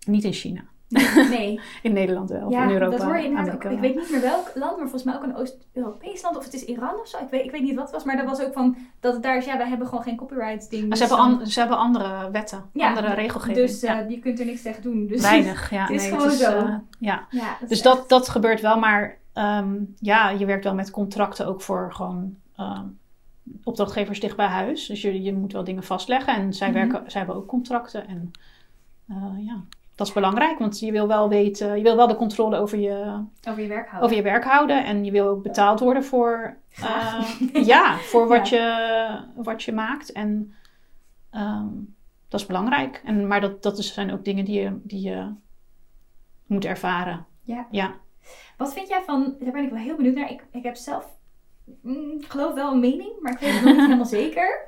niet in China. Nee, In Nederland wel, of ja, in Europa, dat hoor je inderdaad Amerika. Ik weet niet meer welk land, maar volgens mij ook een Oost-Europees land. Of het is Iran of zo. Ik weet, ik weet niet wat het was, maar dat was ook van... Dat het daar is, ja, wij hebben gewoon geen copyright ding. Maar ze, dus hebben an- ze hebben andere wetten, Ja, andere regelgeving. Dus eh, je kunt er niks tegen doen. Dus, Weinig, ja. het is nee, gewoon zo. eh, ja. dat Dus dat, dat gebeurt wel, maar ehm, ja, je werkt wel met contracten ook voor gewoon ehm, opdrachtgevers dicht bij huis. Dus je, je moet wel dingen vastleggen en zij, Mhm. werken, zij hebben ook contracten. En eh, ja, dat is belangrijk, want je wil wel weten, je wil wel de controle over je, over je werk houden. over je werk houden en je wil ook betaald worden voor, eh, ja, voor wat, Je, wat je maakt. En ehm, dat is belangrijk. En, maar dat, dat is- zijn ook dingen die je, die je moet ervaren. Ja. Ja. Wat vind jij van, daar ben ik wel heel benieuwd naar. Ik, ik heb zelf, mm, ik geloof wel een mening, maar ik weet het nog niet helemaal zeker.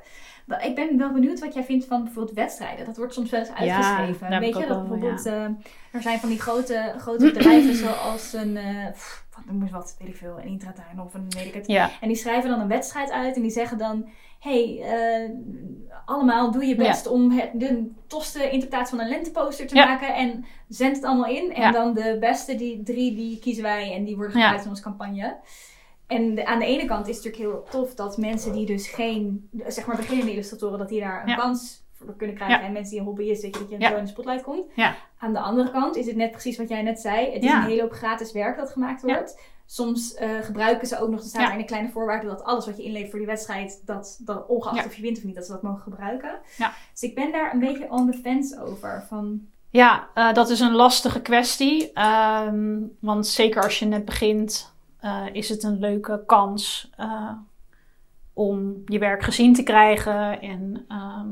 Ik ben wel benieuwd wat jij vindt van bijvoorbeeld wedstrijden. Dat wordt soms wel eens uitgeschreven. Weet je, dat bijvoorbeeld, eh, er zijn van die grote, grote bedrijven zoals een, pff, wat wat, weet ik veel, een Intratuin of een weet ik het. Ja. En die schrijven dan een wedstrijd uit en die zeggen dan... hey, eh, allemaal doe je best om het, de tofste interpretatie van een lenteposter te Ja. maken. En zend het allemaal in. En dan de beste die drie, die kiezen wij en die worden gebruikt in onze campagne. En de- aan de ene kant is het natuurlijk heel tof dat mensen die dus geen, zeg maar beginnende illustratoren, dat die daar een Ja. kans voor kunnen krijgen. Ja. En mensen die een hobbyist, weet je, dat je Ja. zo in de spotlight komt. Ja. Aan de andere kant is het net precies wat jij net zei. Het is een hele hoop gratis werk dat gemaakt wordt. soms eh, gebruiken ze ook nog, staat Ja. in de kleine voorwaarden dat alles wat je inlevert voor die wedstrijd, dat, dat ongeacht of je wint of niet, dat ze dat mogen gebruiken. Dus ik ben daar een beetje on the fence over. Van, Ja, eh, dat is een lastige kwestie. Ehm, want zeker als je net begint, eh, is het een leuke kans eh, om je werk gezien te krijgen. En ehm,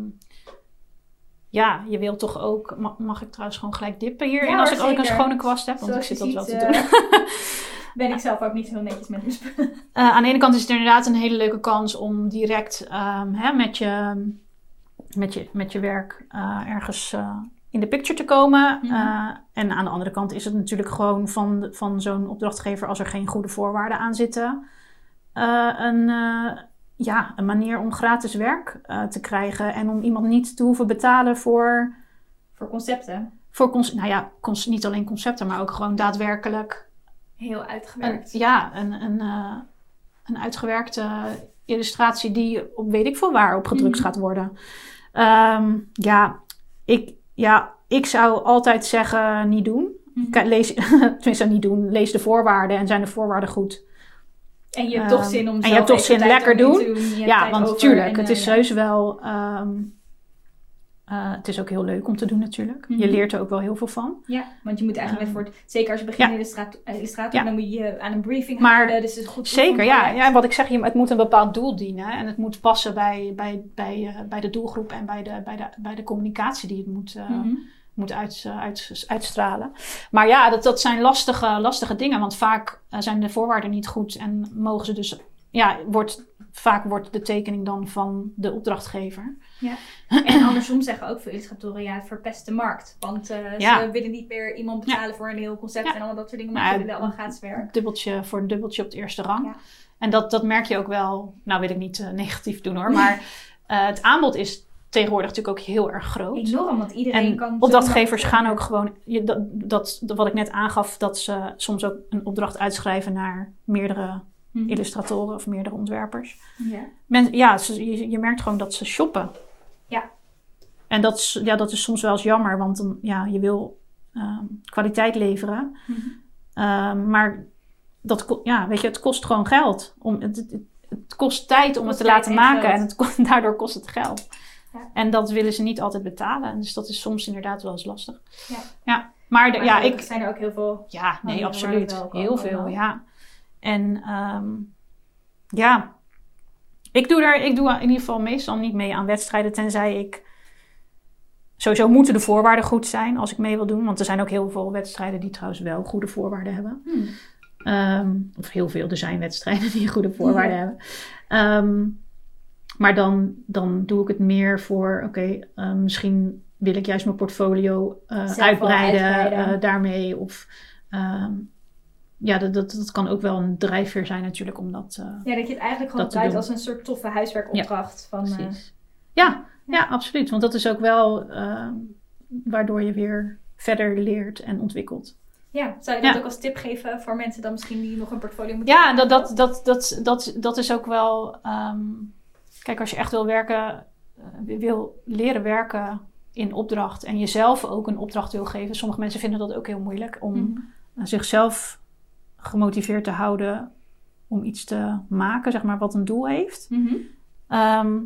ja, je wilt toch ook. ma- Mag ik trouwens gewoon gelijk dippen hierin Ja, als, ik, ik een schone kwast heb? Want zoals ik zit dat wel te doen. eh, ben ik zelf ook niet heel netjes met mijn spullen. Aan de ene kant is het inderdaad een hele leuke kans om direct ehm, hè, met, je, met, je, met je werk ergens in de picture te komen. Mhm. Eh, en aan de andere kant is het natuurlijk gewoon van, van zo'n opdrachtgever, als er geen goede voorwaarden aan zitten, eh, een, eh, ja, een manier om gratis werk te krijgen en om iemand niet te hoeven betalen voor, Voor concepten. voor cons- nou ja, cons- niet alleen concepten, maar ook gewoon daadwerkelijk Heel een, uitgewerkt. ja, een, een, een uitgewerkte illustratie die op weet ik veel waar op gedrukt Mhm. gaat worden. Ehm, ja, ik, ja, ik zou altijd zeggen niet doen. Mhm. Lees, tenminste niet doen. Lees de voorwaarden en zijn de voorwaarden goed. En je hebt toch Ehm, zin om en je hebt toch zin lekker doen. hebt Ja, want natuurlijk, en, het eh, is ja. heus wel... ehm, eh, het is ook heel leuk om te doen natuurlijk. Je Mhm. leert er ook wel heel veel van. Ja, want je moet eigenlijk Ehm, met voor het, zeker als je begint ja. illustrator, eh, illustrator Ja. dan moet je aan een briefing Maar houden. Dus het is goed Zeker, ja. ja. Wat ik zeg, je- het moet een bepaald doel dienen. En het moet passen bij, bij, bij, eh, bij de doelgroep en bij de, bij, de, bij de communicatie die het moet, Mhm. moet uit, uit, uitstralen. Maar ja, dat, dat zijn lastige, lastige dingen. Want vaak zijn de voorwaarden niet goed en mogen ze dus... Ja, wordt, vaak wordt de tekening dan van de opdrachtgever. En andersom zeggen ook veel illustratoren, ja, het verpest de markt. Want Ja. ze willen niet meer iemand betalen voor een heel concept Ja. en allemaal dat soort dingen. Maar ja, ze willen allemaal gratis werk. Dubbeltje voor een dubbeltje op het eerste rang. Ja. En dat, dat merk je ook wel... Nou wil ik niet eh, negatief doen hoor. Maar eh, het aanbod is tegenwoordig natuurlijk ook heel erg groot. Enorm, want iedereen En kan... opdrachtgevers gaan ook gewoon, je, dat, dat wat ik net aangaf, dat ze soms ook een opdracht uitschrijven naar meerdere Mhm. illustratoren of meerdere ontwerpers. Ja. Men, ja, ze, je, je merkt gewoon dat ze shoppen. Ja. En dat is, ja, dat is soms wel eens jammer, want dan, ja, je wil ehm, kwaliteit leveren. Mhm. Ehm, maar dat, ja, weet je, het kost gewoon geld. Om, het, het, het kost tijd om Kost het te laten en maken geld. en het, daardoor kost het geld. Ja. En dat willen ze niet altijd betalen. Dus dat is soms inderdaad wel eens lastig. Ja. ja. Maar, de- Maar ja, ik, zijn er ook heel veel... ja, nee, absoluut. Heel veel, ja. En ehm, ja, ik doe daar, ik doe in ieder geval meestal niet mee aan wedstrijden, tenzij ik. Sowieso moeten de voorwaarden goed zijn als ik mee wil doen. Want er zijn ook heel veel wedstrijden die trouwens wel goede voorwaarden hebben. Hmm. Ehm, of heel veel, er zijn wedstrijden die goede voorwaarden Ja. hebben. Ehm, maar dan, dan doe ik het meer voor, oké, misschien wil ik juist mijn portfolio eh, uitbreiden, uitbreiden. eh, daarmee. Of ja, dat, dat, dat kan ook wel een drijfveer zijn natuurlijk om dat... eh, Ja, dat je het eigenlijk gewoon doen. als een soort toffe huiswerkopdracht. Van, eh, precies. Ja, Ja. ja, absoluut. Want dat is ook wel ehm, waardoor je weer verder leert en ontwikkelt. ja, zou je dat Ja. ook als tip geven voor mensen dan misschien die nog een portfolio moeten Ja, dat, dat, dat, dat, dat, dat is ook wel. ehm, kijk, als je echt wil werken, eh, wil leren werken in opdracht en jezelf ook een opdracht wil geven. Sommige mensen vinden dat ook heel moeilijk om eh, zichzelf gemotiveerd te houden om iets te maken, zeg maar, wat een doel heeft. Mhm. Ehm,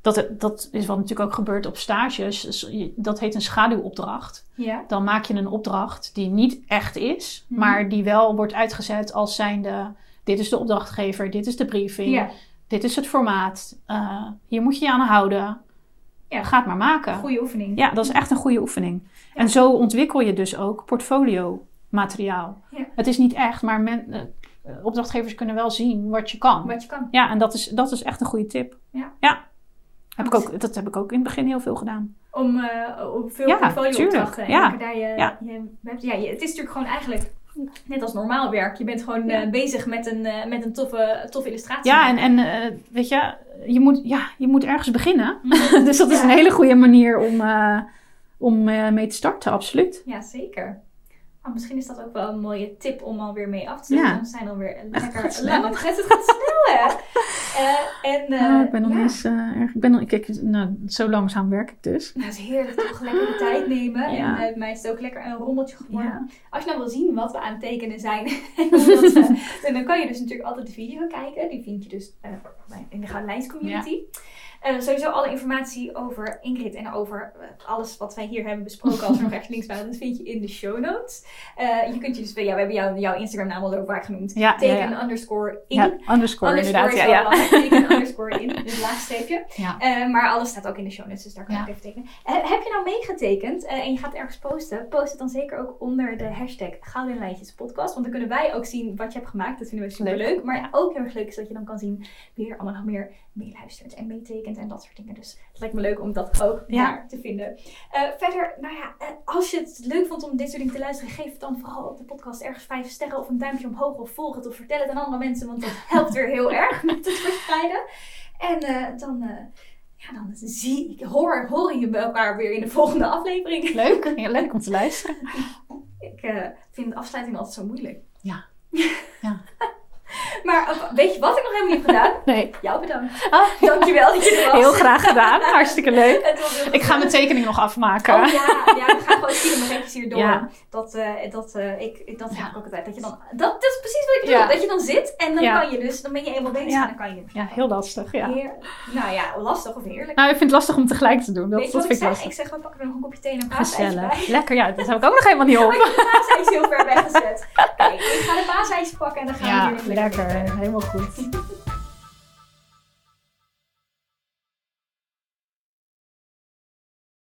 dat, dat is wat natuurlijk ook gebeurt op stages. Dus Dat heet een schaduwopdracht. Ja. Dan maak je een opdracht die niet echt is, Mhm. maar die wel wordt uitgezet als zijnde: dit is de opdrachtgever, dit is de briefing, ja, dit is het formaat, eh, hier moet je je aan houden. Ja. Ga het maar maken. goede oefening. Ja, dat is echt een goede oefening. Ja. En zo ontwikkel je dus ook portfolio materiaal. Ja. Het is niet echt, maar men, eh, opdrachtgevers kunnen wel zien wat je kan. Wat je kan. Ja, en dat is, dat is echt een goede tip. Ja. Heb ik ook, dat heb ik ook in het begin heel veel gedaan. Om eh, op veel Ja, portfolio-opdrachten. en Ja. lekker daar je, Ja. je ja, je- het is natuurlijk gewoon eigenlijk net als normaal werk. Je bent gewoon Ja. eh, bezig met een, met een toffe, toffe illustratie. Ja, en, en weet je, je moet, ja, je moet ergens beginnen. Mhm. dus dat is Ja. een hele goede manier om, om mee te starten, absoluut. Ja, zeker. Nou, misschien is dat ook wel een mooie tip om alweer mee af te zetten. Ja. Dan zijn alweer Het lekker snel. lang. Het gaat, het snel, hè? Eh, en, eh, Nou, ik ben nog ja. niet eens eh, erg. Ik ben nog, kijk, nou, zo langzaam werk ik dus. Nou, het is heerlijk toch lekker de tijd nemen. Ja. En eh, bij mij is het ook lekker een rommeltje geworden. Als je nou wil zien wat we aan het tekenen zijn, we- dan kan je dus natuurlijk altijd de video kijken. Die vind je dus eh, bij- in de Gouden Lijns community. Eh, sowieso alle informatie over Ingrid en over eh, alles wat wij hier hebben besproken, als er nog ergens links bij, dat vind je in de show notes. Eh, je kunt je dus, ja, we hebben jou, jouw Instagram naam al zo vaak genoemd. Ja, Teken ja. underscore in. Ja, underscore, Underscore inderdaad. is Ja, ja. Teken underscore in, dus laagstreepje. Ja. Eh, maar alles staat ook in de show notes, dus daar kan ook even tekenen. Heb je nou meegetekend en je gaat ergens posten, post het dan zeker ook onder de hashtag Gouden Lijntjes podcast. Want dan kunnen wij ook zien wat je hebt gemaakt. Dat vinden we super leuk. Leuk. Maar ook heel erg leuk is dat je dan kan zien wie er allemaal nog meer meeluistert en meetekent en dat soort dingen. Dus het lijkt me leuk om dat ook Ja. daar te vinden. Eh, verder, nou ja, eh, als je het leuk vond om dit soort dingen te luisteren, geef het dan vooral op de podcast ergens vijf sterren of een duimpje omhoog of volg het of vertel het aan andere mensen, want dat helpt weer heel erg met het verspreiden. En eh, dan, ja, dan zie ik, hoor, horen je elkaar weer in de volgende aflevering. Leuk. Ja, leuk om te luisteren. Ik vind de afsluiting altijd zo moeilijk. Ja. Ja. Maar eh, weet je wat ik nog helemaal niet heb gedaan? Nee. Jou bedankt. Ah, Dankjewel dat je er was. heel graag gedaan. Hartstikke leuk. Ik ga mijn tekening nog afmaken. Oh ja, ja, we gaan gewoon kilometers hierdoor. Ja. Dat, eh, dat, eh, ik, dat Ja. heb ik ook altijd. Dat, je dan, dat, dat is precies wat ik bedoel. Dat je dan zit en dan kan je dus, dan ben je eenmaal bezig en dan kan je. Ja, heel lastig. Ja. Heer, nou ja, lastig of heerlijk. Nou, ik vind het lastig om tegelijk te doen. Dat, Weet je dat wat ik vind ik zeg? lastig. Ik zeg, we pakken er nog een kopje thee en een bij. Lekker, ja. Dat heb ik ook nog helemaal niet Maar op. je paasijs is heel ver weggezet. Kijk, ik ga de paasijsje pakken en dan gaan we hier nog lekker. 二婶儿哎呦我估计